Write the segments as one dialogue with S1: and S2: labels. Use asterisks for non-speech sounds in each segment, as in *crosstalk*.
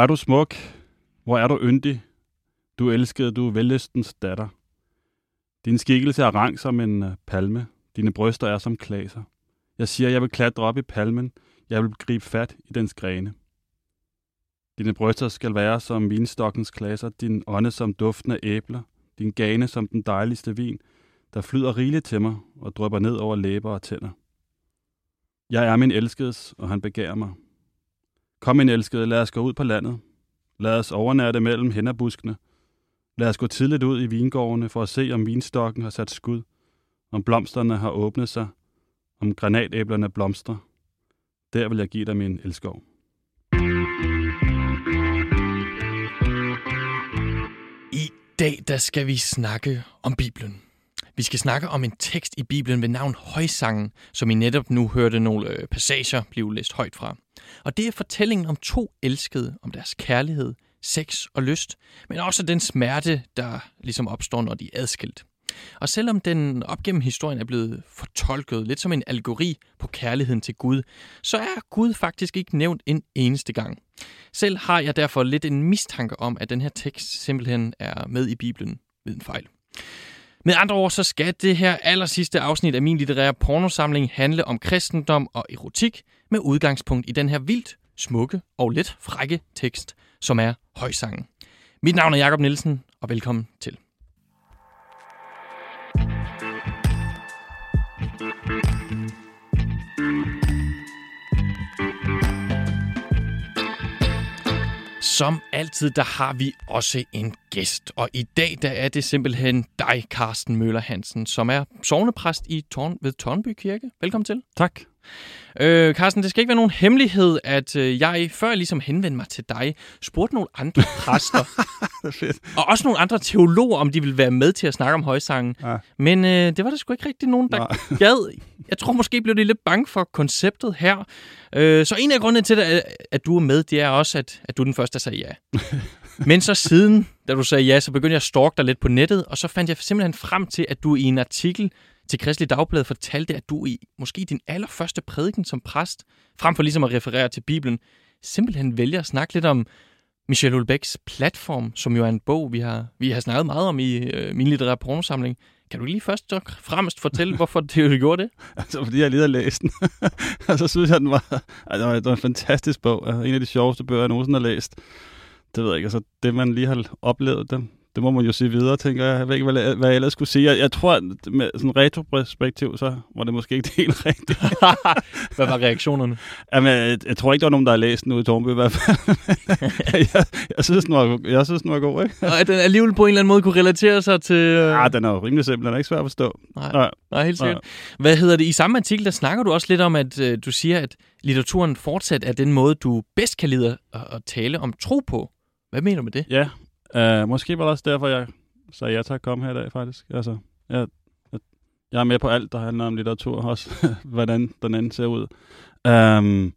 S1: Hvor er du smuk? Hvor er du yndig? Du elskede, du vellystens datter. Din skikkelse er rang som en øh, palme. Dine bryster er som klaser. Jeg siger, jeg vil klatre op i palmen. Jeg vil gribe fat i dens grene. Dine bryster skal være som vinstokkens klaser, din ånde som duften af æbler, din gane som den dejligste vin, der flyder rigeligt til mig og drypper ned over læber og tænder. Jeg er min elskedes, og han begærer mig. Kom, min elskede, lad os gå ud på landet. Lad os overnatte mellem hænderbuskene. Lad os gå tidligt ud i vingårdene for at se, om vinstokken har sat skud, om blomsterne har åbnet sig, om granatæblerne blomstrer. Der vil jeg give dig min elskov.
S2: I dag der skal vi snakke om Bibelen. Vi skal snakke om en tekst i Bibelen ved navn Højsangen, som I netop nu hørte nogle øh, passager blive læst højt fra. Og det er fortællingen om to elskede, om deres kærlighed, sex og lyst, men også den smerte, der ligesom opstår, når de er adskilt. Og selvom den op gennem historien er blevet fortolket lidt som en algori på kærligheden til Gud, så er Gud faktisk ikke nævnt en eneste gang. Selv har jeg derfor lidt en mistanke om, at den her tekst simpelthen er med i Bibelen ved en fejl. Med andre ord, så skal det her aller sidste afsnit af min litterære pornosamling handle om kristendom og erotik med udgangspunkt i den her vildt smukke og lidt frække tekst, som er Højsangen. Mit navn er Jakob Nielsen, og velkommen til. Som altid, der har vi også en gæst. Og i dag, der er det simpelthen dig, Carsten Møller Hansen, som er sovnepræst i Torn, ved Tornby Kirke. Velkommen til.
S1: Tak.
S2: Øh, Carsten, det skal ikke være nogen hemmelighed, at øh, jeg, før jeg ligesom henvendte mig til dig, spurgte nogle andre *laughs* præster,
S1: det er
S2: og også nogle andre teologer, om de ville være med til at snakke om højsangen.
S1: Ja.
S2: Men øh, det var der sgu ikke rigtig nogen, der
S1: Nej. *laughs*
S2: gad. Jeg tror måske blev de lidt bange for konceptet her. Øh, så en af grundene til, at, at du er med, det er også, at, at du er den første, der sagde ja. *laughs* Men så siden, da du sagde ja, så begyndte jeg at stalke dig lidt på nettet, og så fandt jeg simpelthen frem til, at du i en artikel til Kristelig Dagblad fortalte, at du i måske din allerførste prædiken som præst, frem for ligesom at referere til Bibelen, simpelthen vælger at snakke lidt om Michel Houellebecqs platform, som jo er en bog, vi har, vi har snakket meget om i øh, min litterære pornosamling. Kan du lige først og fremmest fortælle, hvorfor det, du gjorde det? *laughs*
S1: Altså, fordi jeg lige har læst den. *laughs* og så synes jeg, den var, altså, det var, en fantastisk bog. En af de sjoveste bøger, jeg nogensinde har læst. Det ved jeg ikke. Altså, det, man lige har oplevet, det, det må man jo sige videre, tænker jeg. Jeg ved ikke, hvad, hvad jeg ellers skulle sige. Jeg, jeg tror, at med sådan retroperspektiv, så var det måske ikke det *laughs* helt rigtigt. *laughs*
S2: Hvad var reaktionerne?
S1: Jamen, jeg, jeg, tror ikke, der var nogen, der har læst den ude i Tornby i hvert fald. *laughs* jeg, jeg, synes, den var, jeg synes, den var god, ikke?
S2: Og at den alligevel på en eller anden måde kunne relatere sig til... Øh...
S1: Ja, den er jo rimelig simpel. Den er ikke svær at forstå.
S2: Nej,
S1: Nej.
S2: nej, helt sikkert. Hvad hedder det? I samme artikel, der snakker du også lidt om, at øh, du siger, at litteraturen fortsat er den måde, du bedst kan lide at, at tale om tro på. Hvad mener du med det?
S1: Ja, uh, måske var det også derfor, jeg sagde ja til at komme her i dag, faktisk. Altså, jeg, jeg, jeg er med på alt, der handler om litteratur, også *laughs* hvordan den anden ser ud. Um,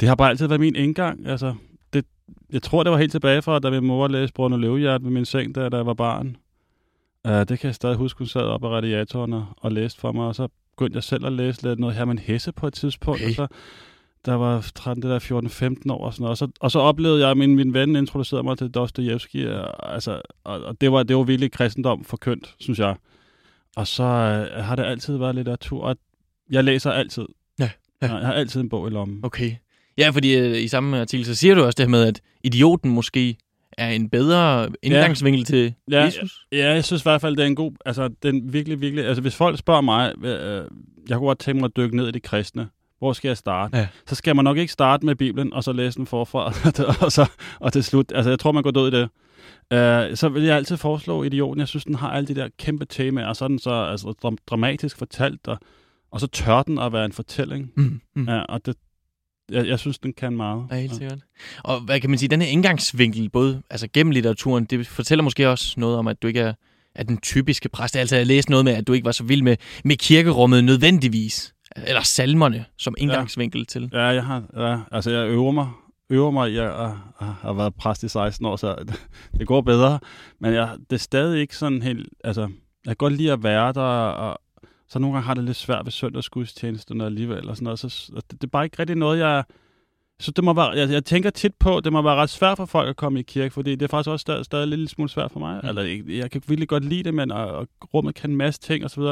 S1: det har bare altid været min indgang. Altså, det, jeg tror, det var helt tilbage fra, da min mor læste Bruno Løvehjert ved min seng, da, da jeg var barn. Uh, det kan jeg stadig huske, hun sad op af radiatoren og, og læste for mig, og så begyndte jeg selv at læse lidt noget Herman Hesse på et tidspunkt,
S2: Okay.
S1: og så der var 13, det der 14-15 år og sådan noget. Og så, og så oplevede jeg, at min, min ven introducerede mig til Dostojevski, og, altså, og, og det, var, det var virkelig kristendom forkyndt, synes jeg. Og så øh, har det altid været litteratur, og jeg læser altid.
S2: Ja, ja.
S1: Jeg har altid en bog i lommen.
S2: Okay. Ja, fordi øh, i samme artikel, så siger du også det her med, at idioten måske er en bedre indgangsvinkel til
S1: Ja,
S2: Jesus.
S1: Ja, jeg synes i hvert fald, det er en god... Altså, den virkelig, virkelig... Altså, hvis folk spørger mig, øh, jeg kunne godt tænke mig at dykke ned i det kristne. Hvor skal jeg starte?
S2: Ja.
S1: Så skal man nok ikke starte med Bibelen, og så læse den forfra, *laughs* og, så, og til slut. Altså, jeg tror, man går død i det. Uh, så vil jeg altid foreslå Idioten. Jeg synes, den har alle de der kæmpe temaer, og så den så altså, dram- dramatisk fortalt, og, og så tør den at være en fortælling.
S2: Mm. Mm.
S1: Ja, og det, jeg, jeg synes, den kan meget.
S2: Ja, helt sikkert. Og hvad kan man sige, den her indgangsvinkel, både altså gennem litteraturen, det fortæller måske også noget om, at du ikke er, er den typiske præst. Altså, jeg læste noget med, at du ikke var så vild med, med kirkerummet nødvendigvis. Eller salmerne som indgangsvinkel ja. til.
S1: Ja, jeg har, ja, altså jeg øver mig, øver mig at, at have været præst i 16 år, så *laughs* det, går bedre. Men jeg, det er stadig ikke sådan helt, altså, jeg kan godt lide at være der, og så nogle gange har det lidt svært ved søndagsgudstjenesterne alligevel, og sådan noget. Så det, det er bare ikke rigtig noget, jeg, så det må være, jeg, jeg tænker tit på, det må være ret svært for folk at komme i kirke, fordi det er faktisk også stadig, stadig lidt smule svært for mig. Mm. Eller, jeg, jeg kan virkelig godt lide det, men og, og rummet kan en masse ting osv.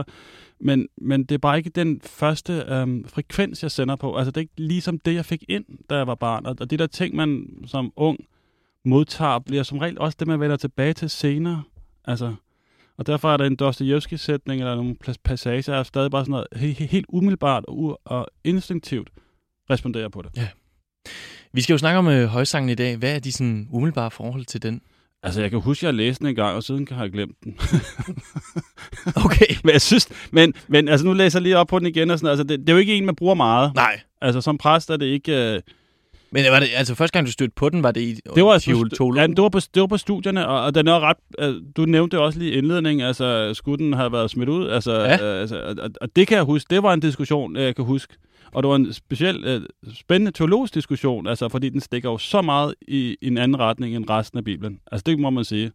S1: Men, men det er bare ikke den første øhm, frekvens, jeg sender på. Altså det er ikke ligesom det, jeg fik ind, da jeg var barn. Og, og de der ting, man som ung modtager, bliver som regel også det, man vender tilbage til senere. Altså, og derfor er der en Dostoyevsky-sætning eller nogle passager, er stadig bare sådan noget helt, helt umiddelbart og, og instinktivt responderer på det.
S2: Ja. Vi skal jo snakke om øh, højsangen i dag. Hvad er de sådan umiddelbare forhold til den?
S1: Altså, jeg kan huske, at jeg læste den en gang, og siden kan jeg have glemt den. *laughs*
S2: okay. *laughs*
S1: men jeg synes, men, men altså, nu læser jeg lige op på den igen. Og sådan, altså, det, det, er jo ikke en, man bruger meget.
S2: Nej.
S1: Altså, som præst er det ikke... Øh...
S2: Men var det, altså, første gang, du stødte på den, var det i
S1: det var, på, ja, det var, på, det var på studierne, og, og den er ret... Uh, du nævnte også lige i indledningen, altså, skulle den have været smidt ud? Altså, ja. uh, altså, og, og, det kan jeg huske, det var en diskussion, jeg kan huske. Og det var en speciel uh, spændende teologisk diskussion, altså, fordi den stikker jo så meget i, i en anden retning end resten af Bibelen. Altså, det må man sige.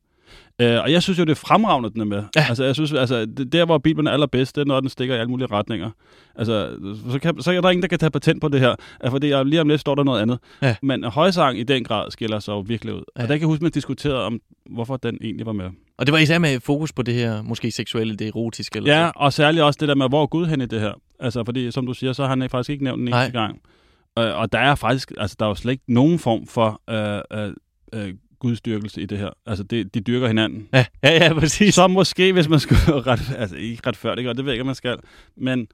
S1: Uh, og jeg synes jo, det er fremragende, den er med. Ja. Altså, jeg synes, altså, det, der, hvor Bibelen er allerbedst, det er, når den stikker i alle mulige retninger. Altså, så, kan, så er der ingen, der kan tage patent på det her, fordi jeg, lige om lidt står der noget andet. Ja. Men højsang i den grad skiller sig jo virkelig ud. Ja. Og der kan jeg huske, at man diskuterede om, hvorfor den egentlig var med.
S2: Og det var især med fokus på det her, måske seksuelle, det erotiske? Eller
S1: ja,
S2: så.
S1: og særligt også det der med, hvor er Gud hen i det her? Altså, fordi som du siger, så har han faktisk ikke nævnt den eneste gang. Og, og der er faktisk, altså der er jo slet ikke nogen form for øh, øh, øh, gudstyrkelse i det her. Altså, det, de dyrker hinanden.
S2: Ja, ja, ja, præcis.
S1: Så måske, hvis man skulle *laughs* ret, altså ikke retfærdigt, og det ved jeg ikke, om man skal, men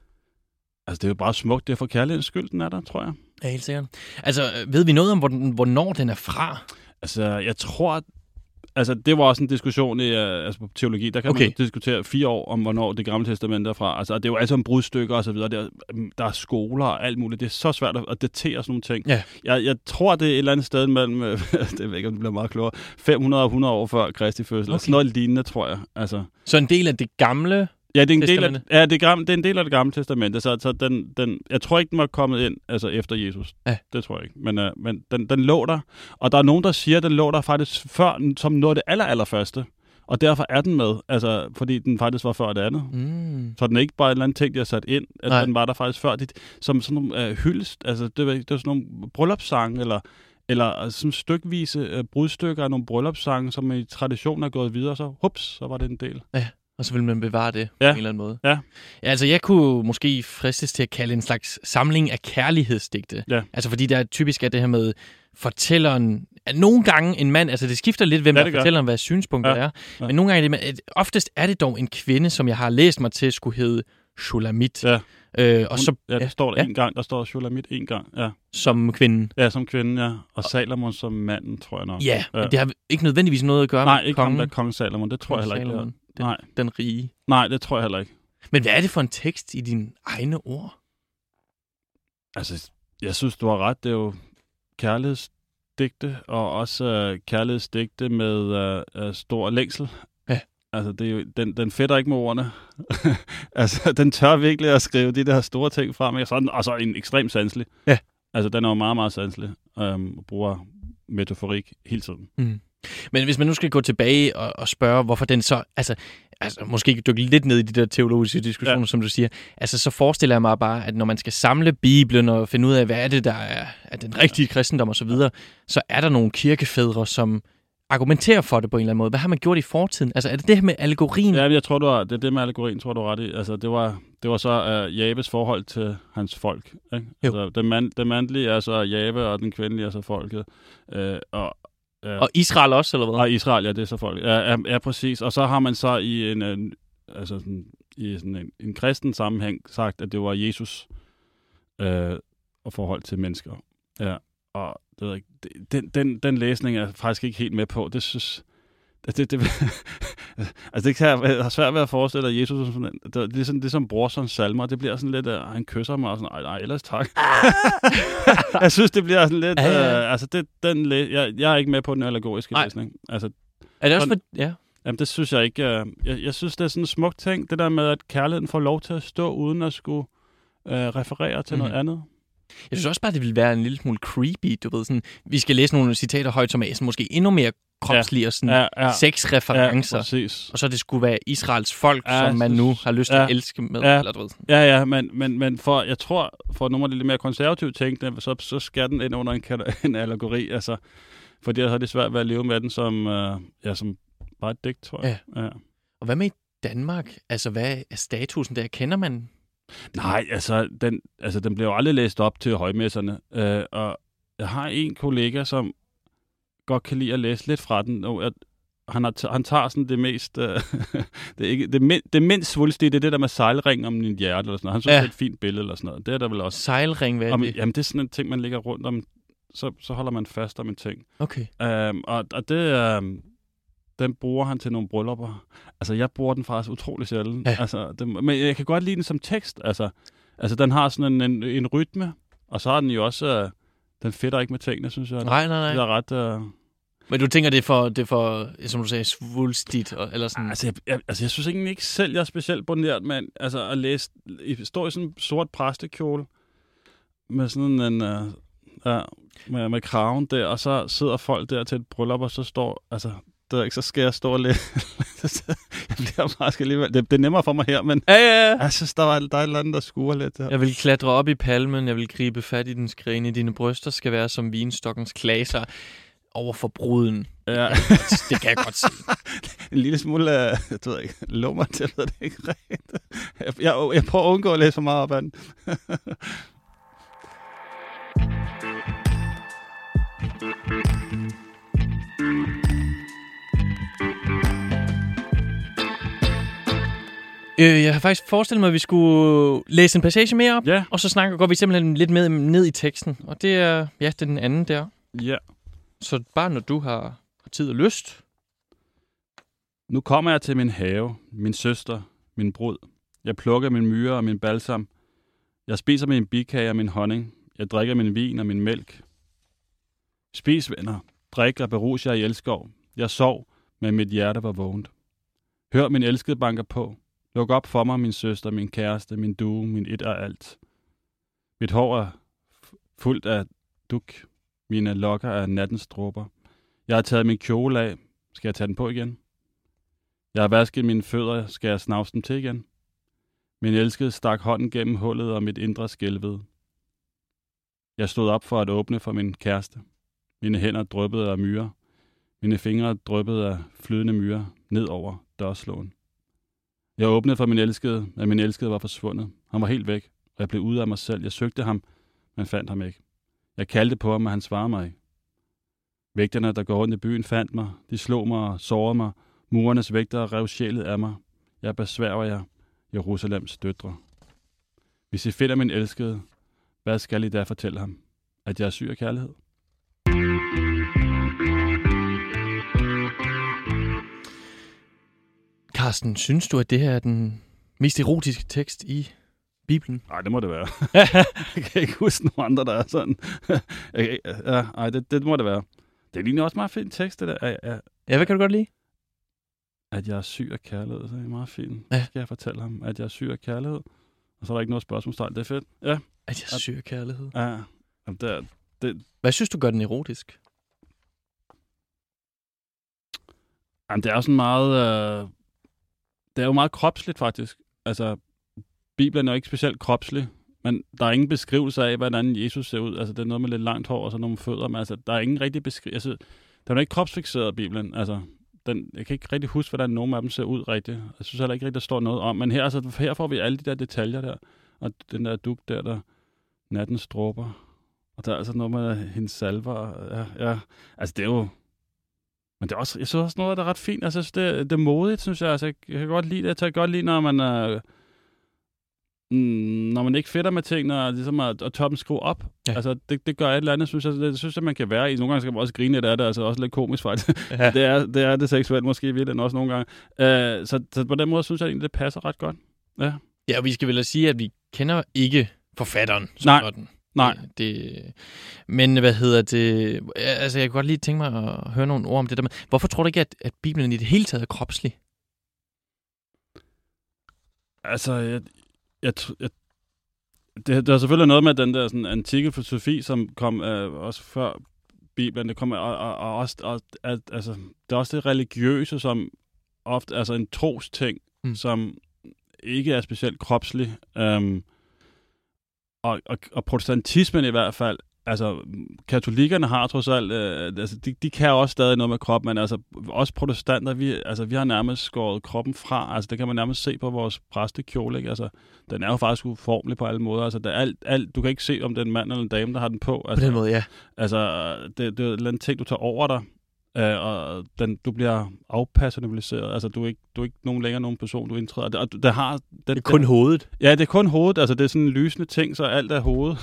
S1: altså, det er jo bare smukt. Det er for kærlighedens skyld, den er der, tror jeg.
S2: Ja, helt sikkert. Altså, ved vi noget om, hvornår den er fra?
S1: Altså, jeg tror, altså, det var også en diskussion i altså, på teologi. Der kan okay. man diskutere fire år om, hvornår det gamle testament er fra. Altså, det er jo altså om brudstykker og så videre. Der, der er skoler og alt muligt. Det er så svært at datere sådan nogle ting.
S2: Ja.
S1: Jeg, jeg tror, det er et eller andet sted mellem, *laughs* det ved ikke, om det bliver meget klogere, 500 og 100 år før Kristi fødsel. Okay. Sådan noget lignende, tror jeg. Altså.
S2: Så en del af det gamle
S1: Ja, det er en, del af, ja, det, er, det er en del af det gamle testamente, så, så den, den, jeg tror ikke, den var kommet ind altså efter Jesus.
S2: Ja.
S1: Det tror jeg ikke. Men, uh, men den, den lå der, og der er nogen, der siger, at den lå der faktisk før, som noget af det aller, aller første. Og derfor er den med, altså, fordi den faktisk var før det andet.
S2: Mm.
S1: Så den er ikke bare en eller anden ting, de har sat ind, at Nej. den var der faktisk før. Det, som sådan nogle uh, hyldest, altså det, det var sådan nogle bryllupssange, eller eller altså, sådan stykvise uh, brudstykker af nogle bryllupssange, som i traditionen er gået videre, så hups, så var det en del.
S2: Ja og så vil man bevare det
S1: ja.
S2: på en eller anden måde.
S1: Ja.
S2: ja. Altså, jeg kunne måske fristes til at kalde en slags samling af kærlighedsdigte.
S1: Ja.
S2: Altså, fordi der er typisk er det her med fortælleren... At nogle gange en mand, altså det skifter lidt, hvem ja, der fortæller, hvad synspunktet ja. er. Ja. Men nogle gange er det, oftest er det dog en kvinde, som jeg har læst mig til, skulle hedde Shulamit.
S1: Ja.
S2: Øh, og så,
S1: ja, der står der ja. en gang, der står Shulamit en gang, ja.
S2: Som kvinden.
S1: Ja, som kvinden, ja. Og Salomon som manden, tror jeg nok.
S2: Ja, ja. det har ikke nødvendigvis noget at gøre
S1: Nej,
S2: med
S1: ikke
S2: kongen.
S1: Nej, ikke kong Salomon, det tror
S2: kong
S1: jeg heller ikke.
S2: Den,
S1: Nej.
S2: den rige.
S1: Nej, det tror jeg heller ikke.
S2: Men hvad er det for en tekst i dine egne ord?
S1: Altså, jeg synes, du har ret. Det er jo kærlighedsdigte, og også uh, kærlighedsdigte med uh, uh, stor længsel.
S2: Ja.
S1: Altså, det er jo, den, den fætter ikke med ordene. *laughs* altså, den tør virkelig at skrive de der store ting frem. Og så altså, en ekstremt sanselig.
S2: Ja.
S1: Altså, den er jo meget, meget sanselig. Um, og bruger metaforik hele tiden.
S2: Mm. Men hvis man nu skal gå tilbage og, og spørge, hvorfor den så... Altså, altså måske dykke lidt ned i de der teologiske diskussioner, ja. som du siger. Altså, så forestiller jeg mig bare, at når man skal samle Bibelen og finde ud af, hvad er det, der er, er den rigtige kristendom og så videre, så er der nogle kirkefædre, som argumenterer for det på en eller anden måde. Hvad har man gjort i fortiden? Altså, er det det her med allegorien?
S1: Ja, jeg tror, du har, det er det med allegorien, tror du ret i. Altså, det var, det var så uh, Jabes forhold til hans folk. Ikke? Altså, den, mand, den mandlige er så Jabe, og den kvindelige er så folket. Uh, og
S2: Ja. Og Israel også, eller hvad?
S1: Og Israel, ja, det er så folk. Ja, ja, ja, præcis. Og så har man så i en, en altså sådan, i sådan en, en kristen sammenhæng sagt, at det var Jesus øh, og forhold til mennesker. Ja, og det ved ikke, den, den, den læsning er jeg faktisk ikke helt med på. Det synes, det, det, *laughs* altså det kan jeg, jeg har svært ved at forestille at Jesus som sådan, det, det, er sådan, det er som Brorsons salmer, det bliver sådan lidt, uh, han kysser mig og sådan, nej, nej, ellers tak. *laughs* jeg synes, det bliver sådan lidt,
S2: Ja, ja.
S1: Uh, altså det, den, jeg, jeg er ikke med på den allegoriske
S2: Nej.
S1: læsning. Altså,
S2: Er det også for... Ja.
S1: jamen det synes jeg ikke, uh, jeg, jeg synes, det er sådan en smuk ting, det der med, at kærligheden får lov til at stå, uden at skulle uh, referere til mm-hmm.
S2: Mhm.
S1: noget andet.
S2: Jeg synes også bare, det ville være en lille smule creepy, du ved. Sådan, vi skal læse nogle citater højt, som er sådan, måske endnu mere kropslige og sådan
S1: Ja, ja,
S2: sexreferencer.
S1: ja, præcis.
S2: og så det skulle være Israels folk,
S1: Ja,
S2: som man nu har lyst til
S1: ja.
S2: at elske med.
S1: Ja.
S2: Eller, du ved.
S1: Ja, ja, men, men, men for, jeg tror, for nogle af de lidt mere konservative tænkende, så, så skal den ind under en, *laughs* en allegori, altså, fordi så er det svært ved at leve med den som, øh, ja, som bare et digt, tror jeg. Ja. Ja.
S2: Og hvad med i Danmark? Altså, hvad er statusen der? Kender man?
S1: Nej, altså den, altså, den bliver jo aldrig læst op til højmesserne, øh, og jeg har en kollega, som godt kan lide at læse lidt fra den, og jeg, han, har, han tager sådan det mest, øh, *laughs* det, ikke, det, min, det mindst svulstige, det er det der med sejlring om din hjerte, eller sådan noget. Han synes,
S2: Ja.
S1: det er et fint billede, eller sådan noget. Det er der vel også.
S2: Sejlring, hvad er
S1: Om,
S2: det?
S1: jamen, det er sådan en ting, man ligger rundt om, så, så holder man fast om en ting.
S2: Okay.
S1: Um, og, og det, um, den bruger han til nogle bryllupper. Altså, jeg bruger den faktisk utrolig sjældent.
S2: Ja.
S1: Altså, det, men jeg kan godt lide den som tekst. Altså, altså den har sådan en, en, en rytme, og så har den jo også... Uh, den fedter ikke med tingene, synes jeg.
S2: Nej, nej,
S1: Det
S2: nej.
S1: er ret... Uh,
S2: Men du tænker, det er for, det er for som du sagde, svulstigt? Og, eller sådan.
S1: altså, jeg, jeg, altså, jeg synes egentlig ikke selv, jeg er specielt boneret, men altså, at læse... Stå i sådan en sort præstekjole, med sådan en... Uh, ja, med, med kraven der, og så sidder folk der til et bryllup, og så står... Altså, det er ikke, så skal jeg stå og læse. *laughs* jeg bliver faktisk alligevel... Det, det er nemmere for mig her, men
S2: Ja, ja, ja.
S1: jeg synes, der, var, der er et eller andet, der skuer lidt her.
S2: Jeg vil klatre op i palmen, jeg vil gribe fat i dens grene. Dine bryster skal være som vinstokkens klaser over for bruden.
S1: Ja,
S2: Det kan jeg godt se. *laughs*
S1: en lille smule, uh, jeg ved ikke, lummer til, jeg ved det ikke rigtigt. Jeg, jeg, jeg prøver at undgå at læse for meget op ad den. *laughs*
S2: Øh, jeg har faktisk forestillet mig, at vi skulle læse en passage mere op,
S1: Ja,
S2: og så snakker, går vi simpelthen lidt med ned i teksten. Og det er, ja, det er den anden der.
S1: ja.
S2: Så bare når du har, har tid og lyst.
S1: Nu kommer jeg til min have, min søster, min brud. Jeg plukker min myre og min balsam. Jeg spiser min bikage og min honning. Jeg drikker min vin og min mælk. Spis, venner. Drik og berus jer i elskov. Jeg sov, men mit hjerte var vågent. Hør min elskede banker på. Luk op for mig, min søster, min kæreste, min due, min et og alt. Mit hår er fuldt af duk. Mine lokker er nattens dråber. Jeg har taget min kjole af. Skal jeg tage den på igen? Jeg har vasket mine fødder. Skal jeg snavse dem til igen? Min elskede stak hånden gennem hullet og mit indre skælvede. Jeg stod op for at åbne for min kæreste. Mine hænder dryppede af myrer. Mine fingre dryppede af flydende myrer ned over dørslåen. Jeg åbnede for min elskede, men min elskede var forsvundet. Han var helt væk, og jeg blev ude af mig selv. Jeg søgte ham, men fandt ham ikke. Jeg kaldte på ham, men han svarede mig ikke. Vægterne, der går rundt i byen, fandt mig. De slog mig og sårede mig. Murernes vægtere rev sjælet af mig. Jeg besværger jer, Jerusalems døtre. Hvis I finder min elskede, hvad skal I da fortælle ham? At jeg er syg af kærlighed?
S2: Carsten, synes du, at det her er den mest erotiske tekst i Bibelen?
S1: Nej, det må det være. *laughs* jeg kan ikke huske nogen andre, der er sådan. *laughs* Ikke- ja, ej, det, det må det være. Det er lige også meget fint tekst, det der. At, at,
S2: Ja, hvad kan du godt lide?
S1: at jeg er syg af kærlighed, så er det meget fint.
S2: Ja.
S1: Ja. Skal jeg fortælle ham, at jeg er syg af kærlighed? Og så er der ikke noget spørgsmålstegn. Det er fedt. Ja.
S2: At jeg søger kærlighed.
S1: ja. Jamen, det, er,
S2: Hvad synes du gør den erotisk?
S1: Jamen, det er sådan meget... Øh, det er jo meget kropsligt, faktisk. Altså, Bibelen er jo ikke specielt kropslig, men der er ingen beskrivelse af, hvordan Jesus ser ud. Altså, det er noget med lidt langt hår og så nogle fødder, men altså, der er ingen rigtig beskrivelse. Altså, den er ikke kropsfixeret, Bibelen. Altså, den, jeg kan ikke rigtig huske, hvordan nogen af dem ser ud rigtigt. Jeg synes heller ikke rigtig, der står noget om. Men her, altså, her får vi alle de der detaljer der. Og den der duk der, der nattens dråber. Og der er altså noget med hendes salver. Ja, ja. Altså, det er jo... Men det er også, jeg synes også noget, der er ret fint. Altså, det, det er modigt, synes jeg. Altså, jeg kan godt lide det. Jeg kan godt lide, når man... Øh, når man ikke fedter med tingene, og ligesom at, at toppen skrue op.
S2: Ja.
S1: Altså, det, det gør et eller andet, synes jeg. Det synes jeg, man kan være i. Nogle gange skal man også grine lidt af det, altså også lidt komisk faktisk. *laughs*
S2: Ja.
S1: det, er, det er det seksuelt måske i virkeligheden også nogle gange. Uh, så, så på den måde synes jeg egentlig, det passer ret godt. Ja.
S2: Ja, og vi skal vel sige, at vi kender ikke forfatteren som
S1: Nej.
S2: sådan.
S1: Nej.
S2: Det, men hvad hedder det? Altså, jeg kunne godt lige tænke mig at høre nogle ord om det der med, hvorfor tror du ikke, at, at Bibelen i det hele taget er kropslig?
S1: Altså, jeg, jeg, jeg, det, der er selvfølgelig noget med den der sådan, antikke filosofi, som kom øh, også før Bibelen. Det kom, og, og, og også, og, at, altså, det er også det religiøse, som ofte, altså en tros ting,
S2: Mm.
S1: som ikke er specielt kropslig. Um, og, og, og protestantismen i hvert fald, altså katolikkerne har trods alt, øh, altså de, de kan også stadig noget med kroppen, men altså os protestanter, vi, altså, vi har nærmest skåret kroppen fra, altså det kan man nærmest se på vores præstekjole, ikke? Altså, den er jo faktisk uformelig på alle måder, altså der er alt, alt, du kan ikke se, om det er en mand eller en dame, der har den på.
S2: På
S1: Altså,
S2: den måde, ja.
S1: Altså, det, det er en ting, du tager over dig, øh, og den, du bliver afpersonaliseret. Altså, du er ikke, du er ikke nogen længere nogen person, du indtræder. Og det, det har, det,
S2: Det er kun hovedet
S1: Ja, det er kun hovedet. Altså, det er sådan en lysende ting, så alt er hovedet.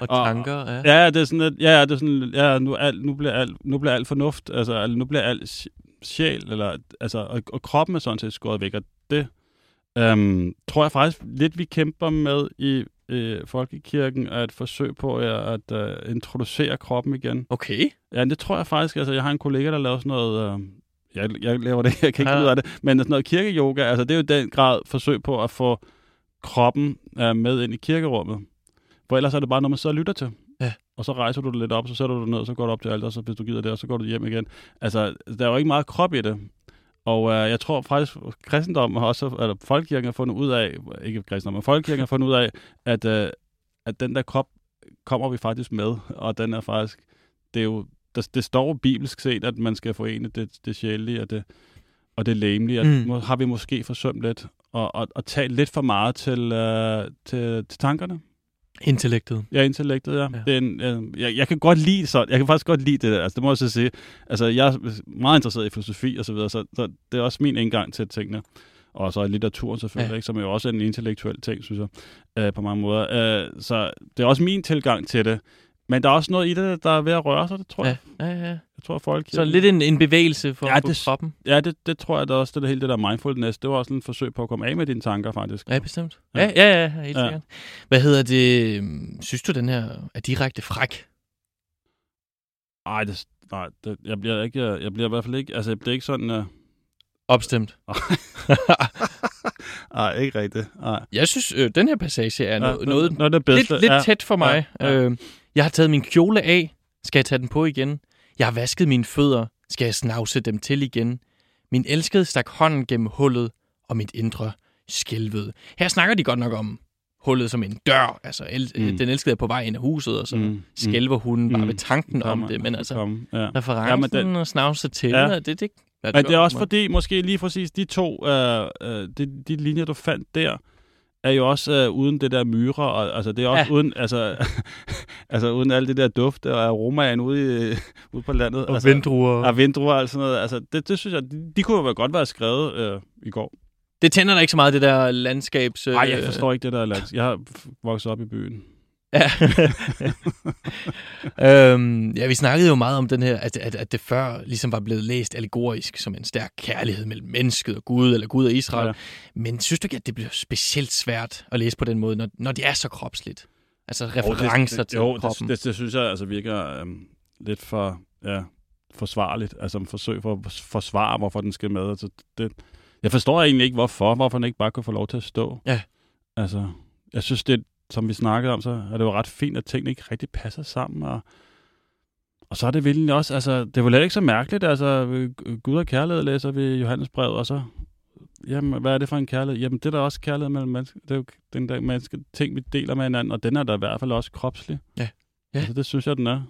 S2: og *laughs*
S1: Og-
S2: tanker. Ja.
S1: ja, det er sådan, at, ja, det er sådan, ja, nu, alt, nu, bliver alt, nu bliver alt fornuft, altså, nu bliver alt sj- sjæl, eller, altså, og, og kroppen er sådan set skåret væk, og det øhm, tror jeg faktisk lidt, vi kæmper med i øh, folkekirken, er et forsøg på at, at øh, introducere kroppen igen.
S2: Okay.
S1: Ja, det tror jeg faktisk. Altså, jeg har en kollega, der laver sådan noget... Øh, jeg, jeg laver det, *laughs* jeg kan ikke
S2: Ja.
S1: ja. ud af det. Men sådan noget kirkeyoga, altså det er jo den grad forsøg på at få kroppen øh, med ind i kirkerummet. For ellers er det bare noget, man og lytter til.
S2: Ja.
S1: Og så rejser du det lidt op, så sætter du det ned, så går du op til alt, og så hvis du gider det, og så går du hjem igen. Altså, der er jo ikke meget krop i det. Og øh, jeg tror faktisk, kristendommen har også, eller folkekirken har fundet ud af, ikke kristendommen, men folkekirken har fundet ud af, at, øh, at den der krop kommer vi faktisk med, og den er faktisk, det er jo, der, det står bibelsk set, at man skal forene det, det sjældne og det, og det læmelige,
S2: Mm.
S1: har vi måske forsømt lidt, og, og, og talt lidt for meget til, øh, til, til tankerne.
S2: Intellektet.
S1: Ja, intellektet, ja.
S2: Ja.
S1: Det er en, øh, jeg, jeg kan godt lide sådan, jeg kan faktisk godt lide det der, altså det må jeg så sige. Altså jeg er meget interesseret i filosofi og så videre, så, så det er også min indgang til tingene. Og så er litteraturen selvfølgelig,
S2: ja.
S1: ikke, som er jo også en intellektuel ting, synes jeg, øh, på mange måder. Øh, så det er også min tilgang til det. Men der er også noget i det, der er ved at røre sig, det tror
S2: Ja,
S1: jeg.
S2: ja, ja.
S1: Jeg tror, folk...
S2: Så lidt en, en bevægelse for,
S1: Ja, det-
S2: kroppen.
S1: Ja, det, det tror jeg, der er også det der, hele det der mindfulness. Det var også en forsøg på at komme af med dine tanker, faktisk.
S2: Ja, bestemt.
S1: Ja.
S2: Ja, ja, ja, helt
S1: Ja.
S2: sikkert. Hvad hedder det? øhm, Synes du, den her er direkte fræk?
S1: Ej, det, nej, det, jeg bliver ikke, jeg bliver i hvert fald ikke, altså jeg bliver ikke sådan, uh,
S2: Opstemt. *laughs*
S1: nej, ikke rigtigt, nej.
S2: Jeg synes, øh, den her passage er noget, noget
S1: noget af det bedste.
S2: lidt, lidt
S1: ja.
S2: tæt for mig.
S1: Ja, ja.
S2: Øh, jeg har taget min kjole af. Skal jeg tage den på igen? Jeg har vasket mine fødder. Skal jeg snavse dem til igen? Min elskede stak hånden gennem hullet, og mit indre skælvede. Her snakker de godt nok om hullet som en dør. Altså, el-
S1: Mm.
S2: den elskede er på vej ind af huset, og så
S1: Mm,
S2: skælver hun bare
S1: Mm.
S2: ved tanken om
S1: Kommer-
S2: det. Men altså,
S1: komme, ja.
S2: referencen
S1: Ja, men den-
S2: og snavse til,
S1: Ja.
S2: det, det, ja,
S1: Men det er også fordi, måske lige præcis de to, øh, øh, de, de linjer, du fandt der, er jo også øh, uden det der myre, og altså det er også
S2: Ja.
S1: uden, altså, *laughs* altså uden alt det der duft og aromaen ude, i, ude på landet.
S2: Og
S1: altså,
S2: vindruer.
S1: Og vindruer og sådan noget. Altså, det, det synes jeg, de, de kunne jo godt være skrevet øh, i går.
S2: Det tænder da ikke så meget, det der landskabs... øh,
S1: Nej, jeg forstår ikke det der land. Jeg har vokset op i byen.
S2: Ja. *laughs* øhm, ja, vi snakkede jo meget om den her, at, at, at det før ligesom var blevet læst allegorisk som en stærk kærlighed mellem mennesket og Gud, eller Gud og Israel. Ja. Men synes du ikke, at det bliver specielt svært at læse på den måde, når, når det er så kropsligt? Altså
S1: Jo,
S2: referencer
S1: det, det,
S2: til
S1: jo,
S2: kroppen.
S1: det, det, det, synes jeg altså virker øhm, lidt for ja, forsvarligt. Altså en forsøg for at forsvare, hvorfor den skal med. Altså, det, jeg forstår egentlig ikke, hvorfor. Hvorfor den ikke bare kunne få lov til at stå.
S2: Ja.
S1: Altså, jeg synes, det, som vi snakkede om, så er det jo ret fint, at tingene ikke rigtig passer sammen. Og, og så er det virkelig også, altså, det vel heller ikke så mærkeligt. Altså, Gud og kærlighed læser vi Johannes brev, og så Jamen, hvad er det for en kærlighed? Jamen, det er da også kærlighed mellem mennesker. Det er jo den der menneske ting, vi deler med hinanden, og den er da i hvert fald også kropslig.
S2: Ja. Ja.
S1: Altså, det synes jeg, den er.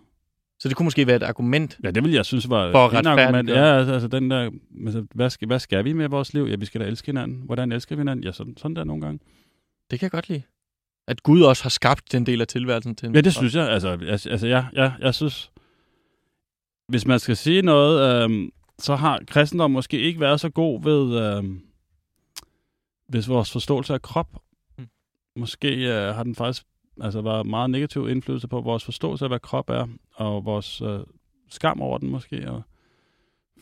S2: Så det kunne måske være et argument.
S1: Ja, det vil jeg synes var
S2: For
S1: et argument. Ja, altså, altså den der, altså, hvad, skal, hvad skal vi med vores liv? Ja, vi skal da elske hinanden. Hvordan elsker vi hinanden? Ja, sådan, sådan der nogle gange.
S2: Det kan jeg godt lide. At Gud også har skabt den del af tilværelsen til en
S1: Ja, det synes jeg. Altså, altså, ja, ja, jeg synes, hvis man skal sige noget, øhm, så har kristendom måske ikke været så god ved, øhm, hvis vores forståelse af krop.
S2: Mm.
S1: måske øh, har den faktisk altså, været meget negativ indflydelse på vores forståelse af, hvad krop er, og vores øh, skam over den måske, og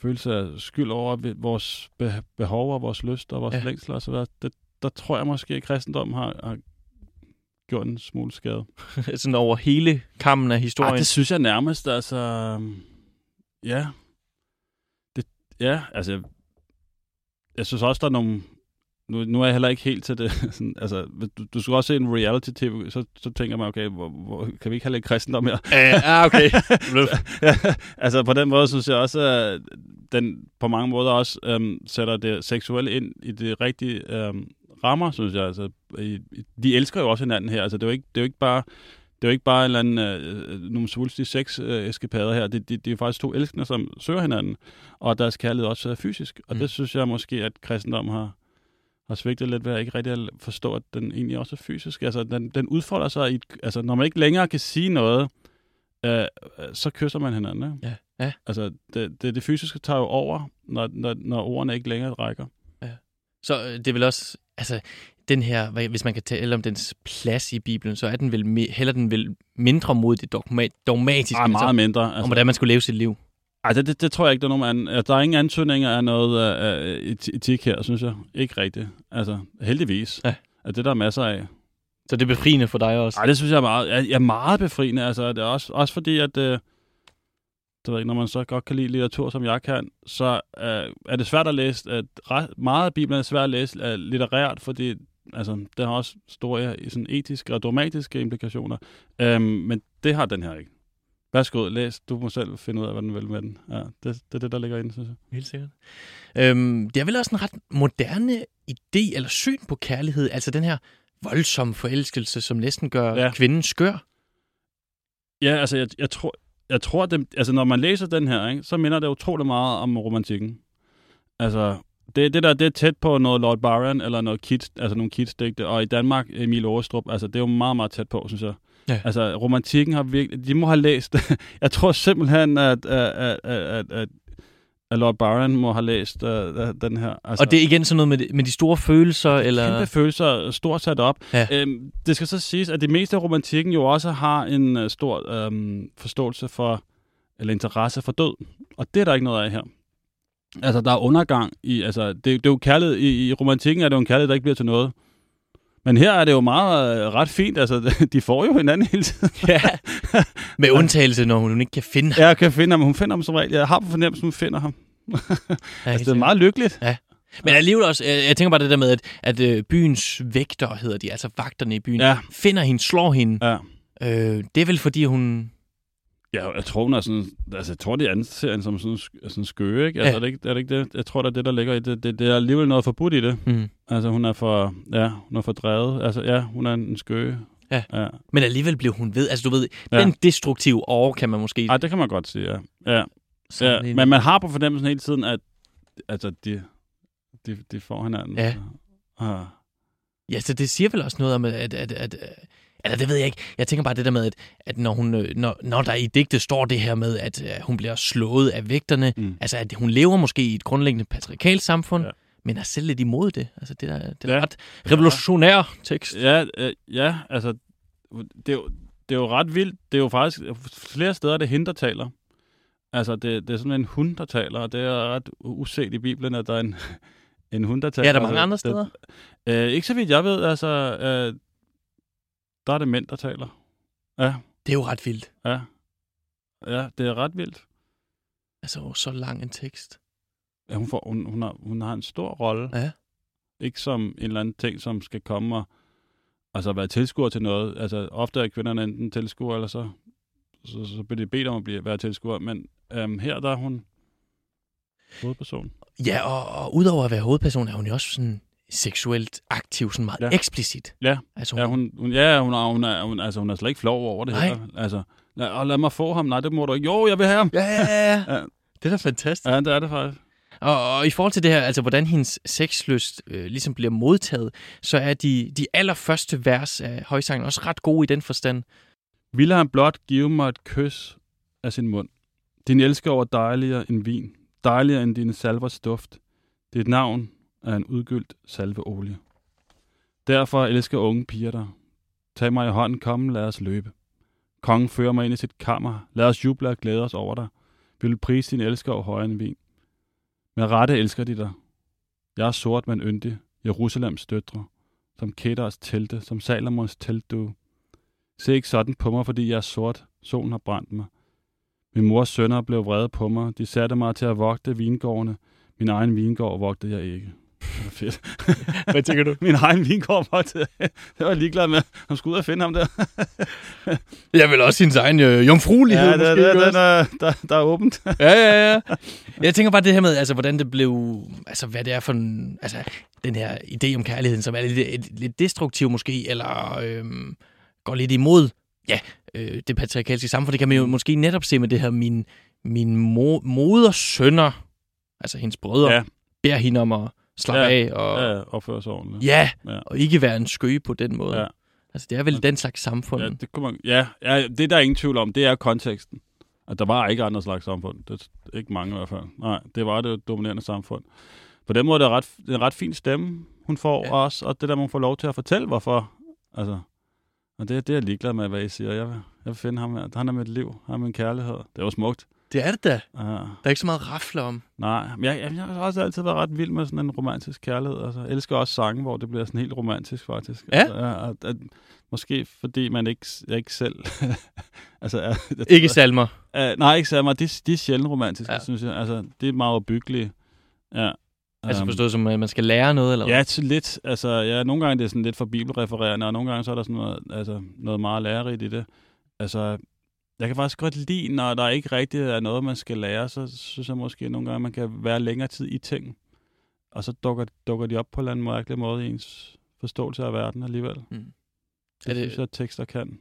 S1: følelse af skyld over vores be- behov og vores lyst og vores
S2: Ja.
S1: længsler videre. Det, der tror jeg måske, at kristendommen har, har gjort en smule skade. *laughs*
S2: Sådan over hele kammen af historien.
S1: Ej, det synes jeg nærmest, altså... øhm, Ja. Det, ja, altså... Jeg, jeg synes også, der er nogle... Nu, nu er jeg heller ikke helt til det. *laughs* Sådan, altså, du, du skal også se en reality-tv, så, så tænker man, okay, hvor, hvor, kan vi ikke have lidt kristendom mere?
S2: Ja, uh, okay. *laughs*
S1: ja, altså på den måde synes jeg også, at den på mange måder også øhm, sætter det seksuelle ind i det rigtige øhm, rammer, synes jeg. Altså, de elsker jo også hinanden her. Altså, det er jo ikke, det er jo ikke bare det er jo ikke bare en eller anden, øh, nogle svulstige sex-eskapader her. Det, det, det er faktisk to elskende, som søger hinanden, og deres kærlighed også er fysisk. Og
S2: Mm.
S1: det synes jeg måske, at kristendom har, har svigtet lidt ved at ikke rigtig forstå, at den egentlig også er fysisk. Altså, den, den udfolder sig i... et- Altså, når man ikke længere kan sige noget, øh, øh, så kysser man hinanden. Ikke?
S2: Ja, ja.
S1: Altså, det, det, det fysiske tager jo over, når, når, når ordene ikke længere rækker.
S2: Så øh, det er vel også, altså den her, hvis man kan tale om dens plads i Bibelen, så er den vel heller den vel mindre mod det dogma- dogmatiske,
S1: Ej, meget
S2: altså,
S1: mindre.
S2: om
S1: Altså,
S2: hvordan man skulle leve sit liv.
S1: ej, det, det, det, tror jeg ikke, der er nogen an, Der er ingen antydninger af noget uh, etik her, synes jeg. Ikke rigtigt. Altså, heldigvis.
S2: Ja.
S1: At det der er masser af.
S2: Så det er befriende for dig også.
S1: Ej, det synes jeg er meget, jeg, er meget befriende. Altså, det er også, også fordi, at øh, det ved jeg når man så godt kan lide litteratur, som jeg kan, så øh, er det svært at læse. At ret, meget af Bibelen er svært at læse øh, litterært, fordi altså, det har også store øh, sådan, etiske og dramatiske implikationer. Øhm, men det har den her ikke. Værsgo, læs. Du må selv finde ud af, hvad den vil med den. Ja, det, det er det, der ligger inde, synes jeg.
S2: Helt sikkert. Øhm, det er vel også en ret moderne idé eller syn på kærlighed, altså den her voldsomme forelskelse, som næsten gør. Ja. kvinden skør.
S1: Ja, altså, jeg, jeg tror, jeg tror det, altså, når man læser den her, ikke, så minder det utrolig meget om romantikken. Altså, det, det der, det er tæt på noget Lord Byron, eller noget Kids, altså nogle Kids-digte, og i Danmark, Emil Aarstrup, altså, det er jo meget, meget tæt på, synes jeg.
S2: Ja.
S1: Altså, romantikken har virkelig, de må have læst, *laughs* jeg tror simpelthen, at, at, at, at, at, at Lord Byron må have læst uh, den her. Altså,
S2: Og det er igen sådan noget med, de- med de store følelser, eller...
S1: kæmpe følelser stort sat op.
S2: Ja.
S1: Øhm, det skal så siges, at det meste af romantikken jo også har en uh, stor øhm, forståelse for, eller interesse for død. Og det er der ikke noget af her. Altså, der er undergang i, altså, det, det er jo kærlighed, i, i romantikken er det jo en kærlighed, der ikke bliver til noget. Men her er det jo meget øh, ret fint, altså, *laughs* de får jo hinanden hele tiden.
S2: Ja. *laughs* Med undtagelse, når hun ikke kan finde ham.
S1: Jeg kan finde ham, hun finder ham som regel. Jeg har på fornemmelsen, hun finder ham. *laughs*
S2: Ja,
S1: Altså, det er meget lykkeligt.
S2: Men alligevel også, jeg, jeg tænker bare det der med, at, at øh, byens vægter hedder de, altså vagterne i byen,
S1: Ja,
S2: finder hende, slår hende.
S1: ja.
S2: Øh, det er vel fordi hun...
S1: Ja, jeg tror, hun er sådan, altså, jeg tror, de anser hende som sådan, sådan skøre, ikke? Altså,
S2: Ja.
S1: er, det ikke, er det ikke det? Jeg tror, det er det, der ligger i det. Det, det er alligevel noget forbudt i det.
S2: Hmm.
S1: Altså, hun er for, ja, hun er for drevet. Altså, ja, hun er en skøge.
S2: Ja.
S1: ja.
S2: Men alligevel blev hun ved. Altså du ved,
S1: Ja.
S2: den destruktive år kan man måske
S1: Ej, det kan man godt sige, ja. Ja, ja. Men man har på fornemmelsen hele tiden, at altså, de, de, de får hinanden.
S2: Ja.
S1: Ah.
S2: Ja, så det siger vel også noget om, at... at, at, at eller det ved jeg ikke. Jeg tænker bare det der med, at, at når, hun, øh, når, når der i digtet står det her med, at øh, hun bliver slået af vægterne,
S1: Mm.
S2: altså at hun lever måske i et grundlæggende patriarkalsk samfund,
S1: ja.
S2: Men er selv lidt imod det. Altså det der, det er
S1: Ja.
S2: ret revolutionær tekst.
S1: Ja, øh, ja, altså, det er, jo, det er jo ret vildt. Det er jo faktisk flere steder, det er hende, der taler. Altså, det, det er sådan en hund, der taler, og det er ret uset i Bibelen, at der er en, *laughs* en hund, der taler.
S2: Ja, er der mange
S1: altså,
S2: andre steder?
S1: Det, øh, ikke så vidt jeg ved, altså, øh, der er det mænd, der taler. Ja,
S2: Det er jo ret vildt.
S1: ja. Ja, det er ret vildt.
S2: Altså så lang en tekst.
S1: Ja, hun, får, hun, hun, har, hun har en stor rolle.
S2: Ja.
S1: Ikke som en eller anden ting, som skal komme og altså være tilskuer til noget. Altså ofte er kvinderne enten tilskuer, eller så, så, så bliver de bedt om at blive, være tilskuer. Men øhm, her der er hun hovedperson.
S2: Ja, og, og udover at være hovedperson, er hun jo også sådan seksuelt aktiv, sådan meget ja. Eksplicit.
S1: Ja.
S2: Altså,
S1: Ja, hun, hun, ja, hun, er, hun, er, hun, altså, hun er slet ikke flov over det
S2: Nej.
S1: heller. Altså, lad, og lad mig få ham. Nej, det må du ikke. Jo, jeg vil have ham.
S2: Ja, ja, ja.
S1: Ja.
S2: Det er da fantastisk.
S1: Ja, det er det faktisk.
S2: Og, og i forhold til det her, altså hvordan hendes sexlyst øh, ligesom bliver modtaget, så er de, de allerførste vers af højsangen også ret gode i den forstand.
S1: Ville han blot give mig et kys af sin mund. Din elsker var dejligere end vin, dejligere end dine salvers duft. Dit navn af en udgyldt salveolie. Derfor elsker unge piger dig. Tag mig i hånden, kom, lad os løbe. Kongen fører mig ind i sit kammer. Lad os juble og glæde os over dig. Vi vil prise din elsker over højere end vin. Med rette elsker de dig. Jeg er sort, men yndig. Jerusalems døtre. Som Kedars telte, som Salomons teltdue. Se ikke sådan på mig, fordi jeg er sort. Solen har brændt mig. Min mors sønner blev vrede på mig. De satte mig til at vogte vingårdene. Min egen vingård vogtede jeg ikke. Var fedt. *laughs*
S2: Hvad tænker du? *laughs*
S1: Min egen vingård vogtede *laughs* jeg. Det var jeg ligeglad med. Han skulle ud og finde ham der.
S2: Jeg vil også sin egen øh, jomfruelighed,
S1: Ja,
S2: måske.
S1: det, det,
S2: ikke
S1: den er, der, der er åbent.
S2: ja, ja, ja. Jeg tænker bare det her med, altså, hvordan det blev... Altså, hvad det er for en... Altså, den her idé om kærligheden, som er lidt, lidt destruktiv måske, eller øhm, går lidt imod ja, øh, det patriarkalske samfund. Det kan man jo måske netop se med det her, min, min mo- moders sønner, altså hendes brødre. Ja, beder hende om at slappe
S1: Ja,
S2: af, og,
S1: ja, opføre sig ordentligt.
S2: ja,
S1: Ja.
S2: og ikke være en skøge på den måde.
S1: Ja.
S2: Altså, det er vel den slags samfund.
S1: Ja, det, kunne man, ja, ja, det der er ingen tvivl om, det er konteksten. At der var ikke andre slags samfund. Det er ikke mange i hvert fald. Nej, det var det dominerende samfund. På den måde er det ret, det er en ret fin stemme, hun får
S2: Ja.
S1: ja. også, og det der, man får lov til at fortælle, hvorfor. Altså, og det, det er jeg ligeglad med, hvad I siger. Jeg vil, jeg vil finde ham her. Han er mit liv. Han er min kærlighed. Det er jo smukt.
S2: Det er det da.
S1: Uh,
S2: Der er ikke så meget rafle om.
S1: nej, men jeg, jeg, jeg har også altid været ret vild med sådan en romantisk kærlighed. Altså, jeg elsker også sange, hvor det bliver sådan helt romantisk, faktisk.
S2: Ja.
S1: Altså, at, at, måske fordi man ikke, jeg ikke selv... *laughs* altså, jeg, jeg,
S2: Ikke salmer.
S1: Uh, nej, ikke særlig meget. De, de er sjældent romantiske,
S2: Ja.
S1: ja. synes jeg. Altså, det er meget opbyggelige. Ja.
S2: Altså
S1: Øhm,
S2: forstået som, at man skal lære noget, eller hvad?
S1: Ja, til lidt. Altså, ja, nogle gange er det sådan lidt for bibelrefererende, og nogle gange så er der sådan noget, altså, noget meget lærerigt i det. Altså, jeg kan faktisk godt lide, når der ikke rigtig er noget, man skal lære, så synes jeg måske nogle gange, man kan være længere tid i ting. Og så dukker, dukker de op på en eller anden mærkelig måde i ens forståelse af verden alligevel.
S2: Mm.
S1: Det,
S2: Er det-
S1: synes jeg, tekster kan.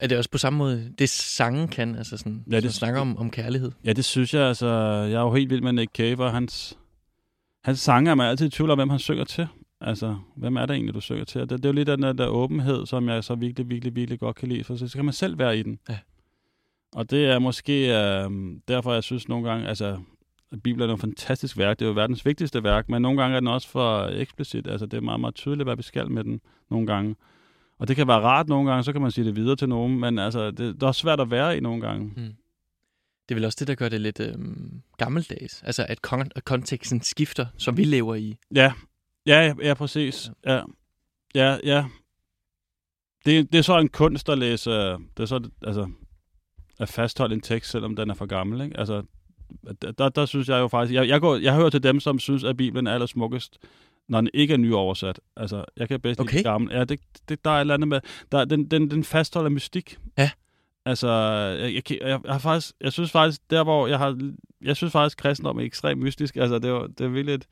S2: Er det også på samme måde, det sange kan, altså sådan, ja, det snakker om, om kærlighed?
S1: Ja, det synes jeg. Altså, jeg er jo helt vild med Nick Cave, og hans, hans sange er man altid i tvivl om, hvem han synger til. Altså, hvem er det egentlig, du synger til? Det, det er jo lidt den der, der åbenhed, som jeg så virkelig, virkelig, virkelig godt kan lide, for så, så kan man selv være i den.
S2: Ja.
S1: Og det er måske øh, derfor, jeg synes nogle gange, altså, at Bibelen er et fantastisk værk. Det er jo verdens vigtigste værk, men nogle gange er den også for eksplicit. Altså, det er meget, meget tydeligt, hvad vi skal med den nogle gange. Og det kan være rart nogle gange, så kan man sige det videre til nogen, men altså, det, det er også svært at være i nogle gange.
S2: Mm. Det er vel også det, der gør det lidt øhm, gammeldags. Altså, at kon- konteksten skifter, som vi lever i.
S1: Ja, ja, ja, ja præcis. Ja, ja, ja. Det, det er så en kunst at læse, øh, det er så, altså, at fastholde en tekst, selvom den er for gammel, ikke? Altså, der, der, der synes jeg jo faktisk, jeg, jeg, går, jeg hører til dem, som synes, at Bibelen er allersmukkest, når den ikke er nyoversat. Altså, jeg kan bedst
S2: Okay.
S1: lide gammel. Ja, det, det, der er et eller andet med, der, den, den, den fastholder mystik.
S2: Ja.
S1: Altså, jeg, jeg, jeg, jeg, har faktisk, jeg synes faktisk, der hvor jeg har, jeg synes faktisk, kristendom er ekstremt mystisk. Altså, det var, det er virkelig et,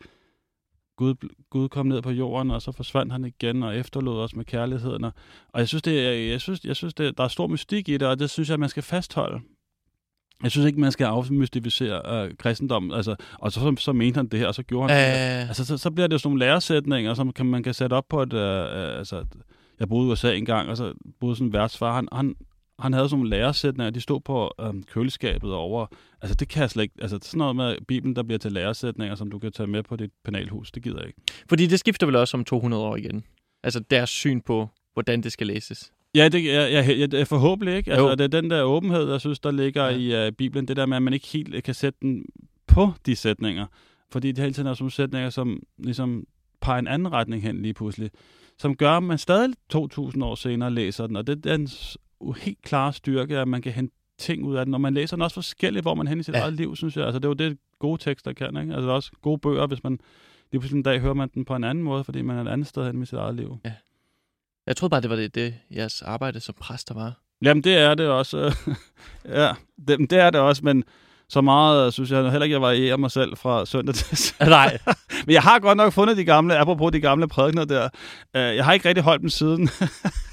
S1: Gud, Gud kom ned på jorden, og så forsvandt han igen, og efterlod os med kærligheden. Og, og jeg synes, det, er- jeg synes, jeg synes det, der er stor mystik i det, og det synes jeg, man skal fastholde. Jeg synes ikke, man skal afmystificere øh, kristendommen. Altså, og så, så mente han det her, og så gjorde han det.
S2: Øh,
S1: Altså, så, så bliver det jo sådan nogle læresætninger, som kan, man kan sætte op på et... Øh, øh, altså, jeg boede i USA engang, og så boede sådan en værtsfar. Han, han, han havde sådan nogle læresætninger, de stod på øh, køleskabet over. Altså, det kan jeg slet ikke... Altså, sådan noget med Bibelen, der bliver til læresætninger, som du kan tage med på dit penalhus, det gider jeg ikke.
S2: fordi det skifter vel også om 200 år igen. Altså, deres syn på, hvordan det skal læses.
S1: Ja, det jeg, jeg, jeg, forhåbentlig ikke.
S2: Jo.
S1: Altså, det er den der åbenhed, jeg synes, der ligger
S2: Ja.
S1: i uh, Bibelen. Det der med, at man ikke helt kan sætte den på de sætninger. Fordi det hele tiden er nogle sætninger, som ligesom peger en anden retning hen lige pludselig. Som gør, at man stadig 2.000 år senere læser den. Og det er den helt klare styrke, at man kan hente ting ud af den. Og man læser den også forskelligt, hvor man hen i sit
S2: Ja.
S1: ja. eget liv, synes jeg. Altså, det er jo det, gode tekster kan. Ikke? Altså, der er også gode bøger, hvis man lige pludselig en dag hører man den på en anden måde, fordi man er et andet sted hen i sit eget liv.
S2: Jeg troede bare, det var det, det jeres arbejde som præster var.
S1: Jamen, det er det også. *laughs* ja, det, det er det også, men så meget øh, synes jeg heller ikke, jeg varierer mig selv fra søndag til *laughs* søndag.
S2: Nej.
S1: Men jeg har godt nok fundet de gamle, apropos de gamle prædikner der. Øh, Jeg har ikke rigtig holdt dem siden. *laughs*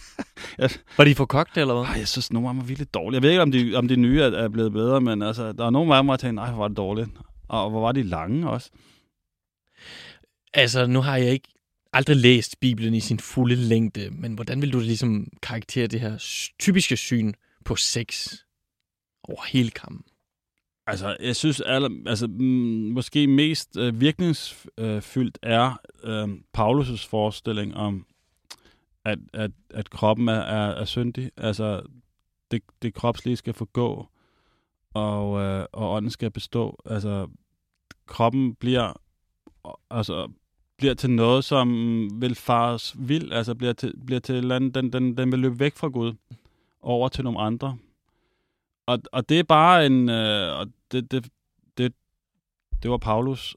S2: Var de for kogte, eller hvad?
S1: Ej, jeg synes, nogle af dem er virkelig dårlige. Jeg ved ikke, om de, om de nye er, er blevet bedre, men altså, der er nogle af dem, hvor jeg tænker, nej, hvor var det dårligt. Og hvor var de lange også.
S2: Altså, nu har jeg ikke aldrig læst Bibelen i sin fulde længde, men hvordan vil du ligesom karaktere det her typiske syn på sex over hele kampen?
S1: Altså, jeg synes, aller, altså, mm, måske mest øh, virkningsfyldt er øh, Paulus' forestilling om at, at, at kroppen er, er, er syndig. Altså, det, det kropslige skal forgå, og, øh, og ånden skal bestå. Altså, kroppen bliver, altså, bliver til noget, som vil fares vild, altså bliver til, bliver til et eller andet, den, den, den vil løbe væk fra Gud, over til nogle andre. Og, og det er bare en, øh, og det, det, det, det var Paulus.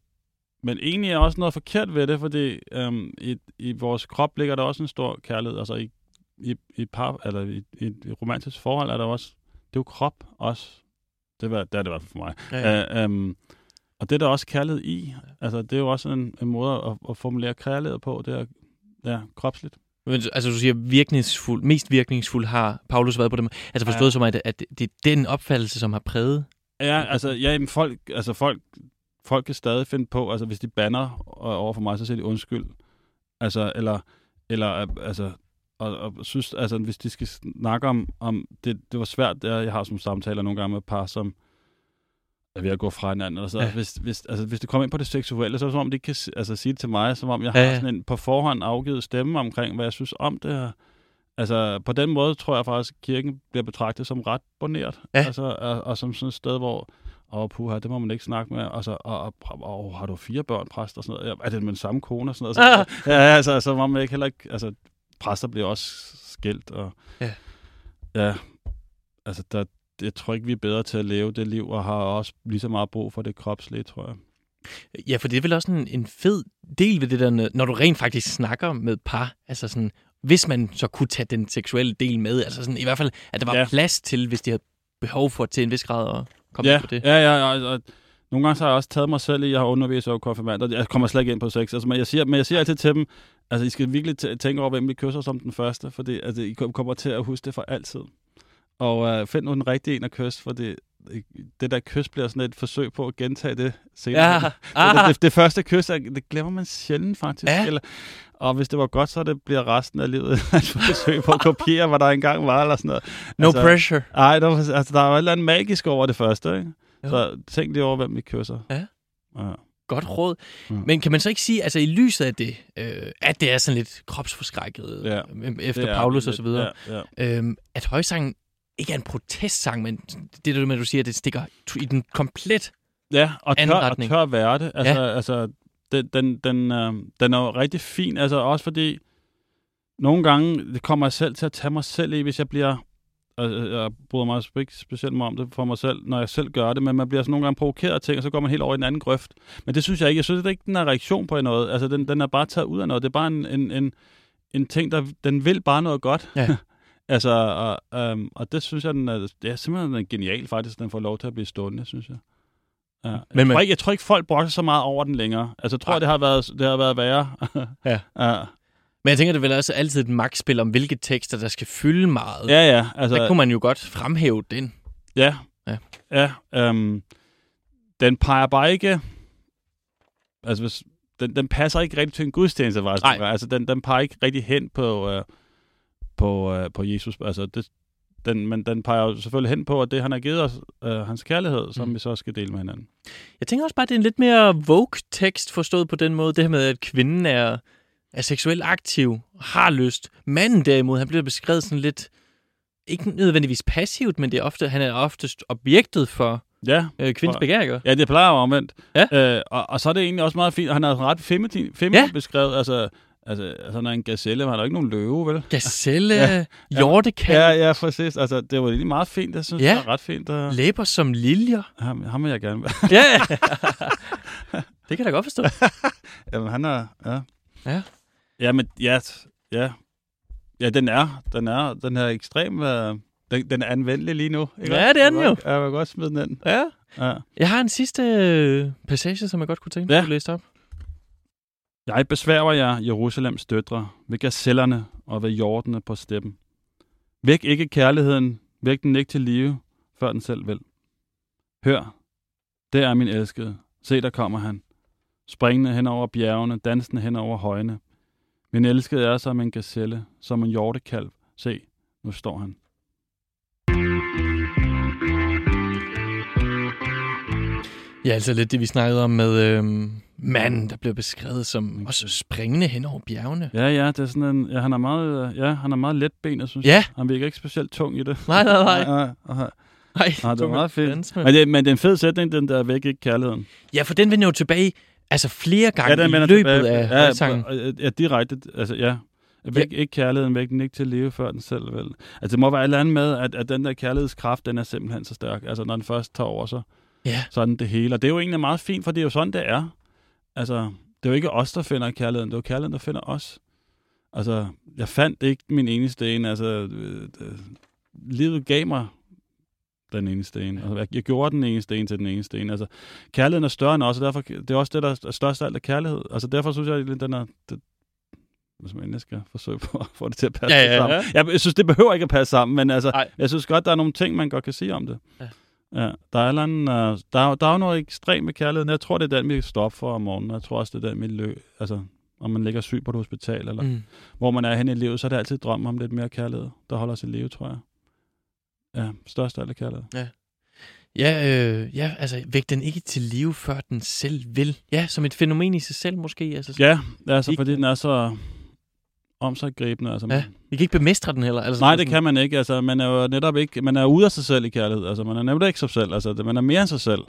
S1: Men egentlig er også noget forkert ved det, fordi øhm, i, i vores krop ligger der også en stor kærlighed. Altså i, i, i, par, eller i, i et romantisk forhold er der også, det er jo krop også. Det, var, det er det i hvert fald for mig.
S2: Ja, ja.
S1: Øh, øhm, og det er der også kærlighed i. Altså, det er jo også en, en måde at, at formulere kærlighed på. Det er ja, kropsligt.
S2: Men, altså, du siger, virkningsfuld, mest virkningsfuld har Paulus været på dem. Altså forstået
S1: Ja.
S2: som, at, at det er den opfattelse, som har præget.
S1: Ja, altså, ja, folk, altså folk, folk kan stadig finde på, altså hvis de banner over for mig, så siger de undskyld. Altså, eller, eller øh, altså, og, og synes, altså, hvis de skal snakke om, om det, det var svært, det jeg har som samtaler nogle gange med par, som er ved at gå fra hinanden. Eller så.
S2: Ja.
S1: Hvis, hvis, altså, hvis det kommer ind på det seksuelle, så er det som om, de kan altså, sige det til mig, som om jeg
S2: Ja,
S1: har sådan en på forhånd afgivet stemme omkring, hvad jeg synes om det her. Altså, på den måde tror jeg faktisk, at kirken bliver betragtet som ret boneret.
S2: Ja.
S1: Altså, og, og som sådan et sted, hvor åh, puha, det må man ikke snakke med. Og så, og, og, og, og har du fire børn, præst og sådan noget? Er det med den samme kone og sådan noget? Så, ja, altså, så må man ikke heller ikke, altså, præster bliver også skilt, og
S2: Ja.
S1: ja, altså, der, jeg tror ikke, vi er bedre til at leve det liv, og har også lige så meget brug for det kropslige, tror jeg.
S2: Ja, for det er vel også en, en fed del ved det der, når du rent faktisk snakker med par. Altså sådan, hvis man så kunne tage den seksuelle del med. Altså sådan, i hvert fald, at der var. Ja. plads til, hvis de havde behov for til en vis grad at komme
S1: ja,
S2: på det.
S1: Ja, ja, ja. Og, og, nogle gange så har jeg også taget mig selv i, jeg har undervist over konfirmander. Jeg kommer slet ikke ind på sex. Altså, men, jeg siger, men jeg siger altid til dem, altså I skal virkelig tæ- tænke over, hvem I kysser som den første, fordi altså, I kom- kommer til at huske det for altid. Og øh, find nu den rigtige en at kysse, for det, det der kys bliver sådan et forsøg på at gentage det senere.
S2: Ja,
S1: Det,
S2: ah,
S1: det, det, første kys, det glemmer man sjældent faktisk.
S2: Ja.
S1: Eller, og hvis det var godt, så det bliver resten af livet *laughs* et forsøg på at kopiere, hvad der engang var, eller sådan noget.
S2: no
S1: altså,
S2: pressure.
S1: Ej, der, var, altså, der er jo et eller andet magisk over det første, ikke?
S2: Jo.
S1: Så tænk lige over, hvem vi kysser.
S2: Ja.
S1: ja.
S2: Godt råd.
S1: Mm.
S2: Men kan man så ikke sige, altså i lyset af det, øh, at det er sådan lidt kropsforskrækket
S1: Ja,
S2: øh, efter
S1: er
S2: Paulus og så videre,
S1: Ja, ja.
S2: øhm, at højsangen ikke er en protestsang, men det der med, du siger, det stikker i den komplet.
S1: ja og, tør, og
S2: retning.
S1: tør være det. Altså, ja. altså den, den, den, øh, den er jo rigtig fin, altså også fordi nogle gange, det kommer jeg selv til at tage mig selv i, hvis jeg bliver, og øh, jeg bryder mig ikke specielt meget om det for mig selv, når jeg selv gør det, men man bliver sådan nogle gange provokeret af ting, og så går man helt over i den anden grøft. Men det synes jeg ikke. Jeg synes det ikke, den er reaktion på noget. Altså, den, den er bare taget ud af noget. Det er bare en, en, en, en ting, der den vil bare noget godt.
S2: Ja. *laughs*
S1: altså, og, øhm, og det synes jeg, den er, det er simpelthen den er genial faktisk, den får lov til at blive stående, synes jeg. Ja. Jeg,
S2: Men
S1: tror ikke, jeg tror ikke, folk brokker så meget over den længere. Altså, jeg tror,
S2: Nej.
S1: det har været, det har været værre. *laughs*
S2: Ja.
S1: ja.
S2: Men jeg tænker, det vel også altid et magtspil om, hvilke tekster, der skal fylde meget.
S1: Ja, ja. Altså,
S2: Der kunne man jo godt fremhæve den.
S1: Ja.
S2: Ja.
S1: Ja. øhm, den peger bare ikke... Altså, hvis, den, den passer ikke rigtig til en gudstjeneste, faktisk.
S2: Nej.
S1: Altså, den, den peger ikke rigtig hen på, øh, på, øh, på Jesus. Altså, det, den, men den peger jo selvfølgelig hen på, at det, han har givet os, øh, hans kærlighed, som
S2: Mm.
S1: vi så skal dele med hinanden.
S2: Jeg tænker også bare, at det er en lidt mere vogue-tekst forstået på den måde. Det her med, at kvinden er, er seksuelt aktiv, har lyst. Manden derimod, han bliver beskrevet sådan lidt, ikke nødvendigvis passivt, men det er ofte, han er oftest objektet for
S1: Ja,
S2: øh, kvindens
S1: For-
S2: begæringer.
S1: Ja, det plejer jo omvendt.
S2: Ja.
S1: Øh, og, og så er det egentlig også meget fint. Han er ret feminin, feminin
S2: ja.
S1: beskrevet. Altså, altså, er en gazelle, men han er jo ikke nogen løve, vel?
S2: Gazelle, *laughs*
S1: Ja.
S2: hjortekald,
S1: Ja,
S2: ja.
S1: præcis. Altså, det var egentlig meget fint. Jeg synes,
S2: Ja.
S1: det er ret fint. Uh,
S2: læber som liljer.
S1: ham, ham vil jeg gerne være. *laughs*
S2: Ja, *laughs* det kan jeg da godt forstå.
S1: Jamen, han er... Ja.
S2: Ja.
S1: Ja, men ja, ja. Ja, den er, den er, den er ekstrem, øh, den, den er anvendelig lige nu. Ikke?
S2: Ja, det er den jo.
S1: Jeg vil godt smide den ind.
S2: Ja.
S1: Ja.
S2: Jeg har en sidste øh, passage, som jeg godt kunne tænke mig
S1: Ja.
S2: at læse op.
S1: Jeg besværger jer, Jerusalems døtre, ved gazellerne og ved jordene på steppen. Væk ikke kærligheden, væk den ikke til live, før den selv vil. Hør, der er min elskede. Se, der kommer han. Springende hen over bjergene, dansende hen over højene. Min elskede er som en gazelle, som en hjortekalv. Se, nu står han.
S2: Ja, altså lidt det, vi snakkede om med, øh, mand, der bliver beskrevet som også springende hen over bjergene.
S1: Ja, ja, det er sådan en, ja, han er meget, ja, han er meget letbenet, synes
S2: Ja.
S1: jeg. Han virker ikke specielt tung i det.
S2: Nej, nej, nej. *laughs*
S1: nej, nej.
S2: Nej,
S1: Nej, det er meget fedt. Men det, men det er en fed sætning, den der væk ikke kærligheden.
S2: Ja, for den vender jo tilbage altså flere gange
S1: den
S2: i løbet
S1: tilbage.
S2: af
S1: ja,
S2: højsangen.
S1: Ja, ja, direkte, altså ja. Væk, ikke kærligheden væk, den ikke til at leve før den selv vel. Altså det må være et eller andet med, at, at den der kærlighedskraft, den er simpelthen så stærk. Altså når den først tager over, så
S2: Ja.
S1: sådan det hele. Og det er jo egentlig meget fint, for det er jo sådan, det er. Altså, det er jo ikke os, der finder kærligheden, det er jo kærligheden, der finder os. Altså, jeg fandt ikke min eneste en. Altså, øh, øh, livet gav mig den eneste en. Altså, jeg, jeg gjorde den eneste en til den eneste en. Altså, kærligheden er større end os, og derfor, det er også det, der er størst af alt af kærlighed. Altså, derfor synes jeg, at den er... Det, hvis man endelig skal forsøge på at få det til at passe
S2: Ja, ja,
S1: sammen.
S2: ja.
S1: Jeg, jeg synes, det behøver ikke at passe sammen, men altså,
S2: Nej.
S1: jeg synes godt, der er nogle ting, man godt kan sige om det.
S2: Ja.
S1: Ja, der er, en uh, der, er, der er jo noget ekstremt med kærligheden. Jeg tror, det er den, vi op for om morgenen. Jeg tror også, det er den, vi lø... Altså, om man ligger syg på et hospital, eller mm. Hvor man er hen i livet, så er det altid drøm om lidt mere kærlighed, der holder os i live, tror jeg. Ja, størst af alt kærlighed.
S2: Ja, øh, ja, altså væk den ikke til live, før den selv vil. Ja, som et fænomen i sig selv måske. Altså,
S1: Ja, altså, fordi den er så omsaggribende. Altså,
S2: Ja, Vi kan ikke bemestre den heller. Altså,
S1: Nej, det kan man ikke. Altså, man er jo netop ikke, man er ude af sig selv i kærlighed. Altså, man er nemlig ikke sig selv. Altså, man er mere end sig selv.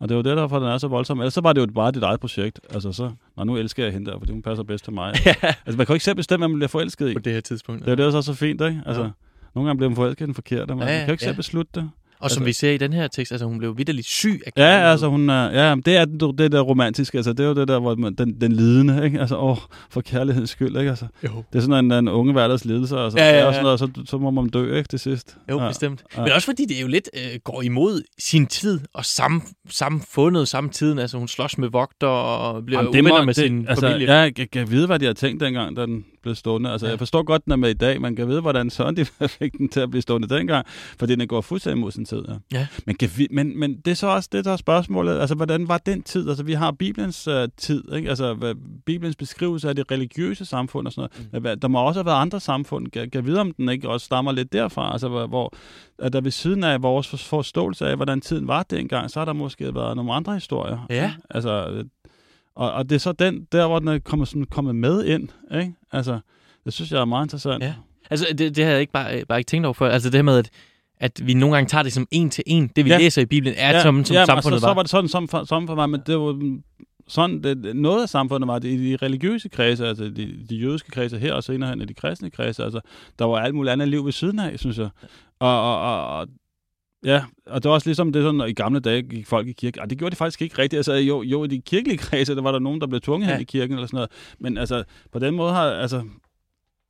S1: Og det er jo det, derfor den er så voldsom. Ellers så var det jo bare dit eget projekt. Altså, så, Nå, nu elsker jeg hende der, fordi hun passer bedst til mig. *laughs*
S2: Ja,
S1: altså, man kan jo ikke selv bestemme, hvad man bliver forelsket i.
S2: på det her tidspunkt.
S1: Det er jo det, der er så fint, ikke? Altså,
S2: Ja.
S1: nogle gange bliver man forelsket i den forkerte, men
S2: Ja,
S1: man kan jo ikke
S2: ja.
S1: selv beslutte det.
S2: Og som
S1: altså-
S2: vi ser i den her tekst, altså hun blev vidderligt syg af
S1: Ja,
S2: kærlighed.
S1: altså hun er, ja, det er det, det der romantiske, altså det er jo det der, hvor man, den, den lidende, ikke? Altså, åh, for kærlighedens skyld, ikke? Altså,
S2: Jo,
S1: det er sådan en, en unge hverdags lidelse, altså.
S2: Ja, ja,
S1: Det er
S2: ja.
S1: sådan noget, så, så må man dø, ikke, til sidst.
S2: jo
S1: ja.
S2: bestemt.
S1: ja.
S2: Men også fordi det jo lidt øh, går imod sin tid og sam, samfundet samtiden. Altså hun slås med vogter og bliver
S1: Jamen,
S2: uvenner
S1: må-
S2: med sin
S1: altså,
S2: familie.
S1: Jeg kan vide, hvad de har tænkt dengang, da den blev stående. Altså,
S2: Ja.
S1: jeg forstår godt, den er med i dag. Man kan vide, hvordan sådan de *laughs* fik den til at blive stående dengang, fordi den går fuldstændig mod sin tid. Ja.
S2: Ja.
S1: Men, kan vi, men, men det er så også det, der er spørgsmålet. Altså, hvordan var den tid? Altså, vi har Bibelens uh, tid, ikke? Altså, hvad, Bibelens beskrivelse af det religiøse samfund og sådan noget. Mm. Der må også have været andre samfund. Kan, kan vide, om den ikke også stammer lidt derfra? Altså, hvor, hvor at der ved siden af vores for- forståelse af, hvordan tiden var dengang, så har der måske været nogle andre historier.
S2: Ja.
S1: Altså, øh, og, og det er så den, der hvor den er kommet, sådan, kommet med ind, ikke? Altså, det synes jeg er meget interessant.
S2: Ja. Altså, det, det havde jeg ikke bare, bare ikke tænkt over før. Altså det her med, at, at vi nogle gange tager det som en til en. Det vi
S1: Ja.
S2: læser i Bibelen er ja. som, som
S1: ja,
S2: samfundet
S1: altså,
S2: var.
S1: så var det sådan som, for- som for mig, men det var sådan, det, noget af samfundet var det i de religiøse kredse, altså de, de jødiske kredse her, og senere hen i de kristne kredse, altså der var alt muligt andet liv ved siden af, synes jeg. Og, og, og, og Ja, og det var også ligesom det sådan, i gamle dage gik folk i kirke. Og det gjorde de faktisk ikke rigtigt. Altså, jo, jo, i de kirkelige *laughs* kredse, der var der nogen, der blev tvunget
S2: ja.
S1: hen i kirken eller sådan noget. Men altså, på den måde har, altså,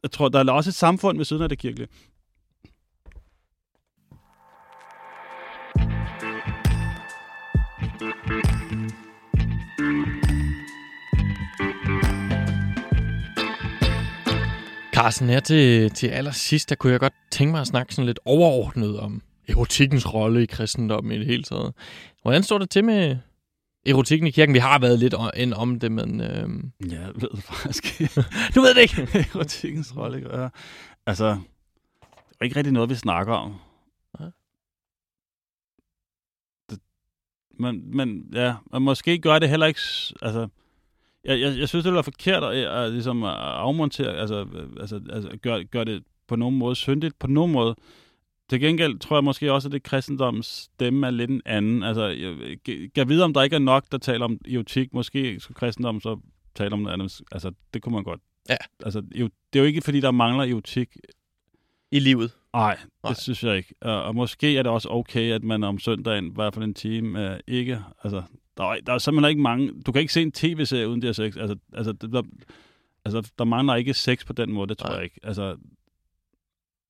S1: jeg tror, der er også et samfund ved siden af det kirkelige.
S2: Carsten, her til, til allersidst, der kunne jeg godt tænke mig at snakke sådan lidt overordnet om erotikkens rolle i kristendommen i det hele taget. Hvordan står det til med erotikken i kirken? Vi har været lidt ind om det, men øhm,
S1: Ja, jeg ved det faktisk ikke. *laughs*
S2: du ved det ikke. *laughs*
S1: Erotikkens rolle. Ja. Altså, det er ikke rigtig noget, vi snakker om. Det, men, men ja, og måske gør det heller ikke... Altså, jeg, jeg, jeg synes, det være forkert at, at, ligesom at afmontere, altså, øh, altså, altså gør, gør det på nogen måde syndigt, på nogen måde. Til gengæld tror jeg måske også, at det kristendoms stemme er lidt en anden. Altså, jeg jeg vide, om der ikke er nok, der taler om erotik. Måske skulle kristendommen så tale om noget andet. Altså, det kunne man godt.
S2: Ja.
S1: Altså, det er jo ikke, fordi der mangler erotik.
S2: I livet.
S1: Nej, det synes jeg ikke. Og, og måske er det også okay, at man om søndagen, i hvert fald en time, øh, ikke... Altså, der er, der er simpelthen ikke mange... Du kan ikke se en tv-serie uden det her sex. Altså, altså, der, altså, der mangler ikke sex på den måde, det tror
S2: Nej.
S1: jeg ikke. Altså,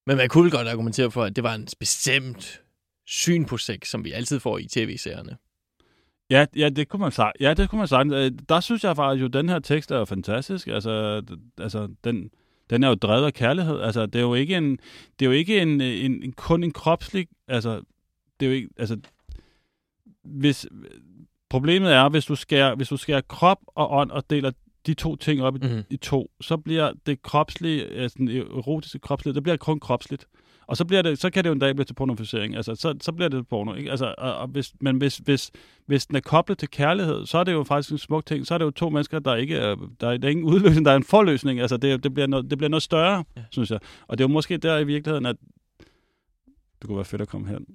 S2: men man kunne godt argumentere for, at det var en bestemt syn på sex, som vi altid får i tv-serierne.
S1: Ja, ja, det kunne man sige. Ja, det kunne man sige. Øh, der synes jeg faktisk jo, at den her tekst er jo fantastisk. Altså, altså den, den er jo drevet af kærlighed. Altså, det er jo ikke en, det er jo ikke en, en, en kun en kropslig, altså, det er jo ikke, altså, hvis, problemet er, hvis du skærer, hvis du skærer krop og ånd og deler de to ting op i,
S2: Mhm.
S1: i to, så bliver det kropslige, altså den erotiske kropslige, det bliver kun kropsligt. Og så, bliver det, så kan det jo en dag blive til pornoficering. Altså, så, så bliver det porno. Ikke? Altså, og, og hvis, men hvis, hvis, hvis den er koblet til kærlighed, så er det jo faktisk en smuk ting. Så er det jo to mennesker, der ikke er, der er, der er ingen udløsning, der er en forløsning. Altså, det, det, bliver, noget, det bliver noget større,
S2: Ja.
S1: ja. synes jeg. Og det er jo måske der i virkeligheden, at det kunne være fedt at komme hen.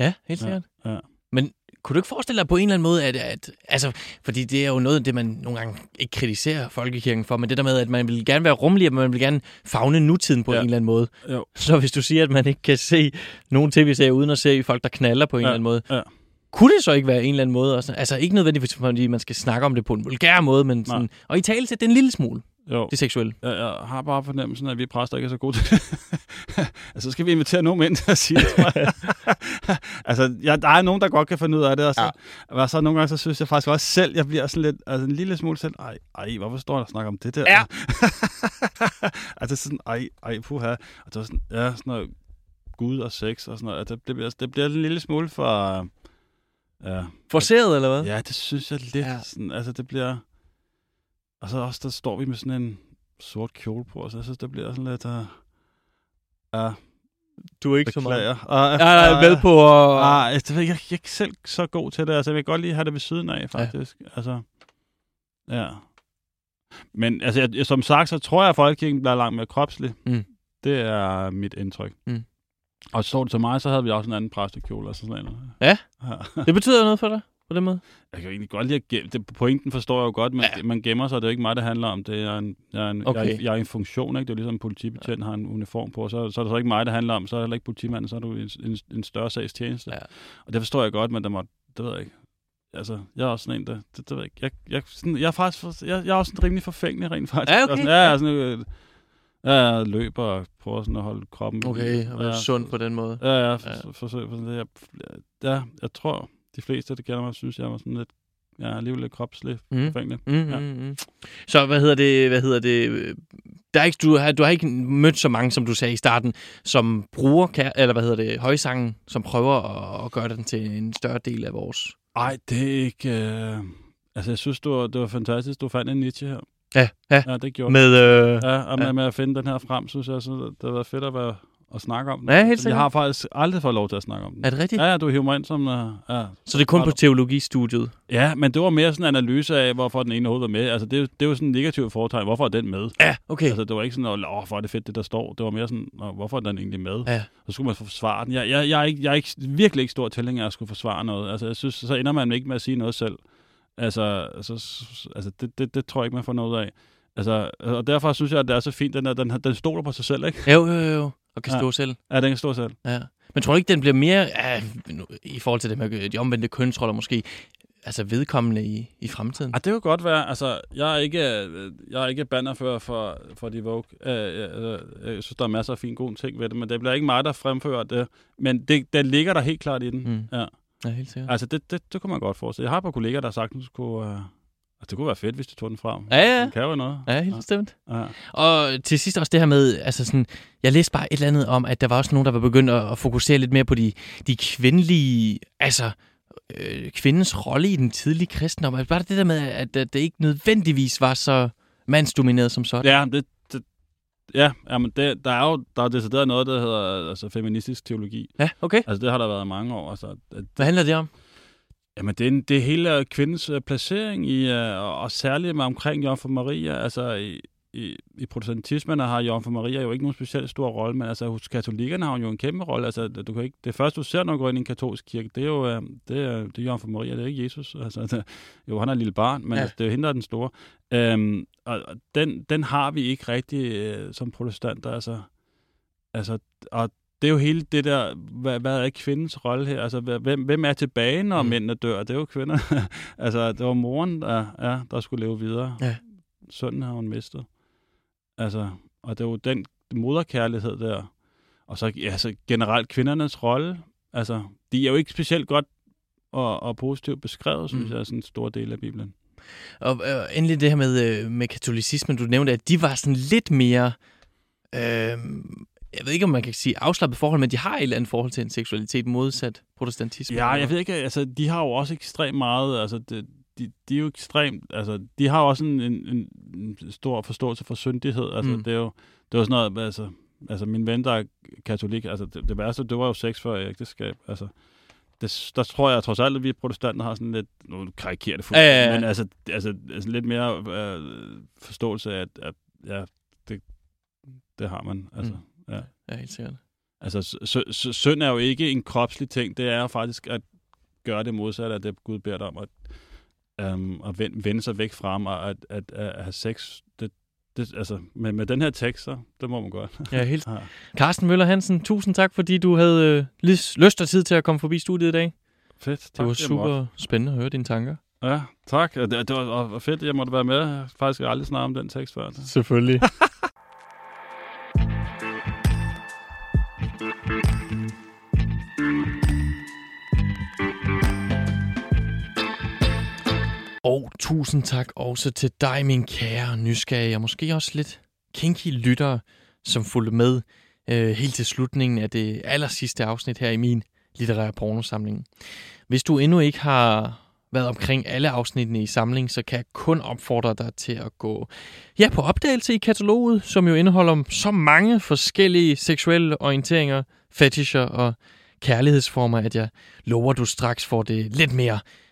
S2: Ja, helt sikkert.
S1: Ja.
S2: Men kunne du ikke forestille dig på en eller anden måde, at, at altså, fordi det er jo noget af det, man nogle gange ikke kritiserer folkekirken for, men det der med, at man vil gerne være rummelig, og man vil gerne fagne nutiden på ja. En eller anden måde.
S1: Jo.
S2: Så hvis du siger, at man ikke kan se nogen tv-serier uden at se folk, der knaller på en
S1: Ja.
S2: eller anden måde,
S1: Ja.
S2: kunne det så ikke være en eller anden måde? Også? Altså ikke nødvendigvis, fordi man skal snakke om det på en vulgær måde, men sådan, og i tale til det en lille smule,
S1: Jo.
S2: det seksuelle.
S1: Jeg, jeg har bare fornemmelsen, at vi præster ikke er så gode til det. *laughs* altså, så skal vi invitere nogen ind til at sige det, jeg. *laughs* altså, ja, der er nogen, der godt kan finde ud af det, og så, ja. og så nogle gange, så synes jeg faktisk også selv, jeg bliver sådan lidt, altså en lille smule selv, ej, ej, hvorfor står der og snakker om det der?
S2: Ja. *laughs*
S1: altså sådan, ej, ej, puha. Og det var sådan, ja, sådan noget Gud og sex og sådan noget. Altså, det, bliver, det bliver en lille smule for, ja,
S2: Forceret, eller hvad?
S1: Ja, det synes jeg lidt.
S2: Ja.
S1: Sådan, altså, det bliver... Og så også, der står vi med sådan en sort kjole på, så jeg synes, det bliver sådan lidt... Uh... Ja,
S2: Du er ikke så
S1: beklager.
S2: meget.
S1: Og,
S2: Jeg er med på at...
S1: Ah, jeg, jeg, jeg er ikke selv så god til det. Altså, jeg vil godt lige have det ved siden af, faktisk. Ja. Altså, ja. Men altså, jeg, som sagt, så tror jeg, at folkekirken bliver langt mere kropslig.
S2: Mm.
S1: Det er mit indtryk.
S2: Mm.
S1: Og så det til mig, så havde vi også en anden præstekjole og sådan noget.
S2: Ja.
S1: ja.
S2: Det betyder noget for dig på den måde?
S1: Jeg kan jo egentlig godt lide at gemme. Det, pointen forstår jeg jo godt, men
S2: Ja.
S1: ja. man gemmer sig. Det er jo ikke mig, det handler om. Det er en, jeg, er en,
S2: Okay.
S1: jeg, er, jeg er en funktion, ikke? Det er jo ligesom en politibetjent har en uniform på. Så, så er det så ikke mig, det handler om. Så er det heller ikke politimanden, så er du en, en, en større sags tjeneste.
S2: Ja.
S1: Og det forstår jeg godt, men der må, det ved jeg ikke. Altså, jeg er også sådan en, der, det, det ved jeg ikke. Jeg, jeg, sådan, jeg er faktisk, jeg, jeg er også sådan rimelig forfængelig rent faktisk.
S2: Ja, okay.
S1: Og Sådan, jeg er sådan, øh, jeg løber og prøver sådan at holde kroppen.
S2: Okay, og være
S1: ja,
S2: sund på den måde.
S1: Ja, ja,
S2: Ja.
S1: for, forsøg på sådan det. Jeg, ja, jeg tror, de fleste, der kender mig, synes, jeg var sådan lidt, ja, alligevel lidt kropslig
S2: Mm.
S1: forfængelig.
S2: Mm,
S1: Ja.
S2: mm, mm. Så hvad hedder det, hvad hedder det, der er ikke, du, har, du har ikke mødt så mange, som du sagde i starten, som bruger, eller hvad hedder det, højsangen, som prøver at, at gøre den til en større del af vores...
S1: Ej, det er ikke... Øh... Altså, jeg synes, det var, det var fantastisk, du fandt en niche her.
S2: Ja, ja.
S1: Ja, det gjorde
S2: Med, øh,
S1: Ja, og med,
S2: Ja.
S1: med at finde den her frem, synes jeg, så det været fedt at, være, at snakke om den.
S2: Ja, helt
S1: Jeg
S2: sikkert.
S1: har faktisk aldrig fået lov til at snakke om den.
S2: er det rigtigt?
S1: Ja, ja, du hiver mig ind som... Uh, ja.
S2: Så det er kun på teologistudiet?
S1: Ja, men det var mere sådan en analyse af, hvorfor den ene overhovedet var med. Altså, det, er jo- det jo sådan en negativ foretegn. Hvorfor er den med?
S2: Ja, okay.
S1: Altså, det var ikke sådan, åh, oh, hvor er det fedt, det der står. Det var mere sådan, "Nå, hvorfor er den egentlig med?
S2: Ja.
S1: Så skulle man forsvare den. Jeg, jeg, jeg, er, ikke, jeg er ikke, virkelig ikke stor tilhænger af at skulle forsvare noget. Altså, jeg synes, så ender man ikke med at sige noget selv. Altså, altså, altså det, det, det tror jeg ikke, man får noget af. Altså, og derfor synes jeg, at det er så fint, den, er, den, den stoler på sig selv, ikke?
S2: Jo, jo, jo. Og kan
S1: Ja.
S2: stå selv.
S1: Ja, den kan stå selv.
S2: Ja. Men tror du ikke, den bliver mere, ja, nu- i forhold til det med de omvendte kønsroller måske, altså vedkommende i, i fremtiden?
S1: Ah, det kan godt være. Altså, jeg er ikke, øh, jeg er ikke bannerfører for, for de Vogue. Øh, øh, øh, jeg synes, der er masser af fine gode ting ved det, men det bliver ikke mig, der fremfører det. Men det, det ligger der helt klart i den.
S2: Mm.
S1: Ja.
S2: Ja, helt sikkert.
S1: Altså, det, det, det kunne man godt forestille. Jeg har et par kollegaer, der har sagt, at det kunne, øh, altså, det kunne være fedt, hvis de tog den frem.
S2: Ja, ja.
S1: Den kan jo noget.
S2: Ja, helt bestemt.
S1: Ja.
S2: Og til sidst også det her med, altså sådan, jeg læste bare et eller andet om, at der var også nogen, der var begyndt at, at fokusere lidt mere på de, de kvindelige, altså øh, kvindens rolle i den tidlige kristendom. Altså bare det der med, at, at det ikke nødvendigvis var så mandsdomineret som sådan.
S1: Ja, det, det, ja jamen det, der er jo der er decideret noget, der hedder altså, feministisk teologi.
S2: Ja, okay.
S1: Altså, det har der været mange år. Altså, at,
S2: Hvad handler det om?
S1: Jamen, det er, det er hele kvindens øh, placering i, øh, og, særligt med omkring Jomfru Maria. Altså, i, i, i protestantismen har Jomfru Maria jo ikke nogen specielt stor rolle, men altså, hos katolikkerne har hun jo en kæmpe rolle. Altså, du kan ikke, det første, du ser, når du går ind i en katolsk kirke, det er jo øh, det er, det er Jomfru Maria, det er ikke Jesus. Altså, det, jo, han er et lille barn, men
S2: Ja.
S1: altså, det er jo hende, der er den store. Øhm, og og den, den har vi ikke rigtig øh, som protestanter. Altså, altså, og det er jo hele det der, hvad, hvad er kvindens rolle her? Altså, hvem, hvem er tilbage, når
S2: Mm.
S1: mændene dør? Det er jo kvinder. *laughs* altså, det var moren, der, ja, der skulle leve videre.
S2: Ja.
S1: Sønnen har hun mistet. Altså, og det er jo den moderkærlighed der. Og så altså, generelt kvindernes rolle. Altså, de er jo ikke specielt godt og, og positivt beskrevet, synes
S2: Mm.
S1: jeg, er sådan en stor del af Bibelen.
S2: Og øh, endelig det her med, øh, med katolicismen, du nævnte, at de var sådan lidt mere, øh, jeg ved ikke, om man kan sige afslappet forhold, men de har et eller andet forhold til en seksualitet modsat protestantismen.
S1: Ja, jeg ved ikke, altså, de har jo også ekstremt meget, altså, det, de, de er jo ekstremt, altså, de har også en, en, en stor forståelse for syndighed, altså,
S2: Mm.
S1: det er jo, det er sådan noget, altså, altså min ven, der er katolik, altså det, det værste, det var jo sex før ægteskab. Altså, det, der tror jeg trods alt, at vi protestanter har sådan lidt, nu karikerer det fuldt,
S2: Ja, ja, ja.
S1: men altså, altså, altså lidt mere øh, forståelse af, at, at ja, det, det har man. Altså,
S2: Mm.
S1: Ja.
S2: Ja, helt sikkert.
S1: Altså, synd er jo ikke en kropslig ting, det er faktisk at gøre det modsatte af det, Gud beder dig om, at, um, at vende, vende sig væk fra ham, og at, at, at have sex. Det, det, altså, med, med den her tekst, så det må man godt.
S2: Ja, helt. *laughs*
S1: Ja.
S2: Carsten Møller Hansen, tusind tak, fordi du havde øh, lyst og tid til at komme forbi studiet i dag.
S1: Fedt.
S2: Det
S1: tak,
S2: var
S1: jeg måtte.
S2: super spændende at høre dine tanker.
S1: Ja, tak. Det, det var fedt, at jeg måtte være med. Jeg har faktisk aldrig snakket om den tekst før.
S2: Selvfølgelig. *laughs* tusind tak også til dig, min kære, nysgerrige og måske også lidt kinky lyttere, som fulgte med øh, helt til slutningen af det aller sidste afsnit her i min litterære pornosamling. Hvis du endnu ikke har været omkring alle afsnittene i samlingen, så kan jeg kun opfordre dig til at gå ja, på opdagelse i kataloget, som jo indeholder så mange forskellige seksuelle orienteringer, fetischer og kærlighedsformer, at jeg lover, du straks får det lidt mere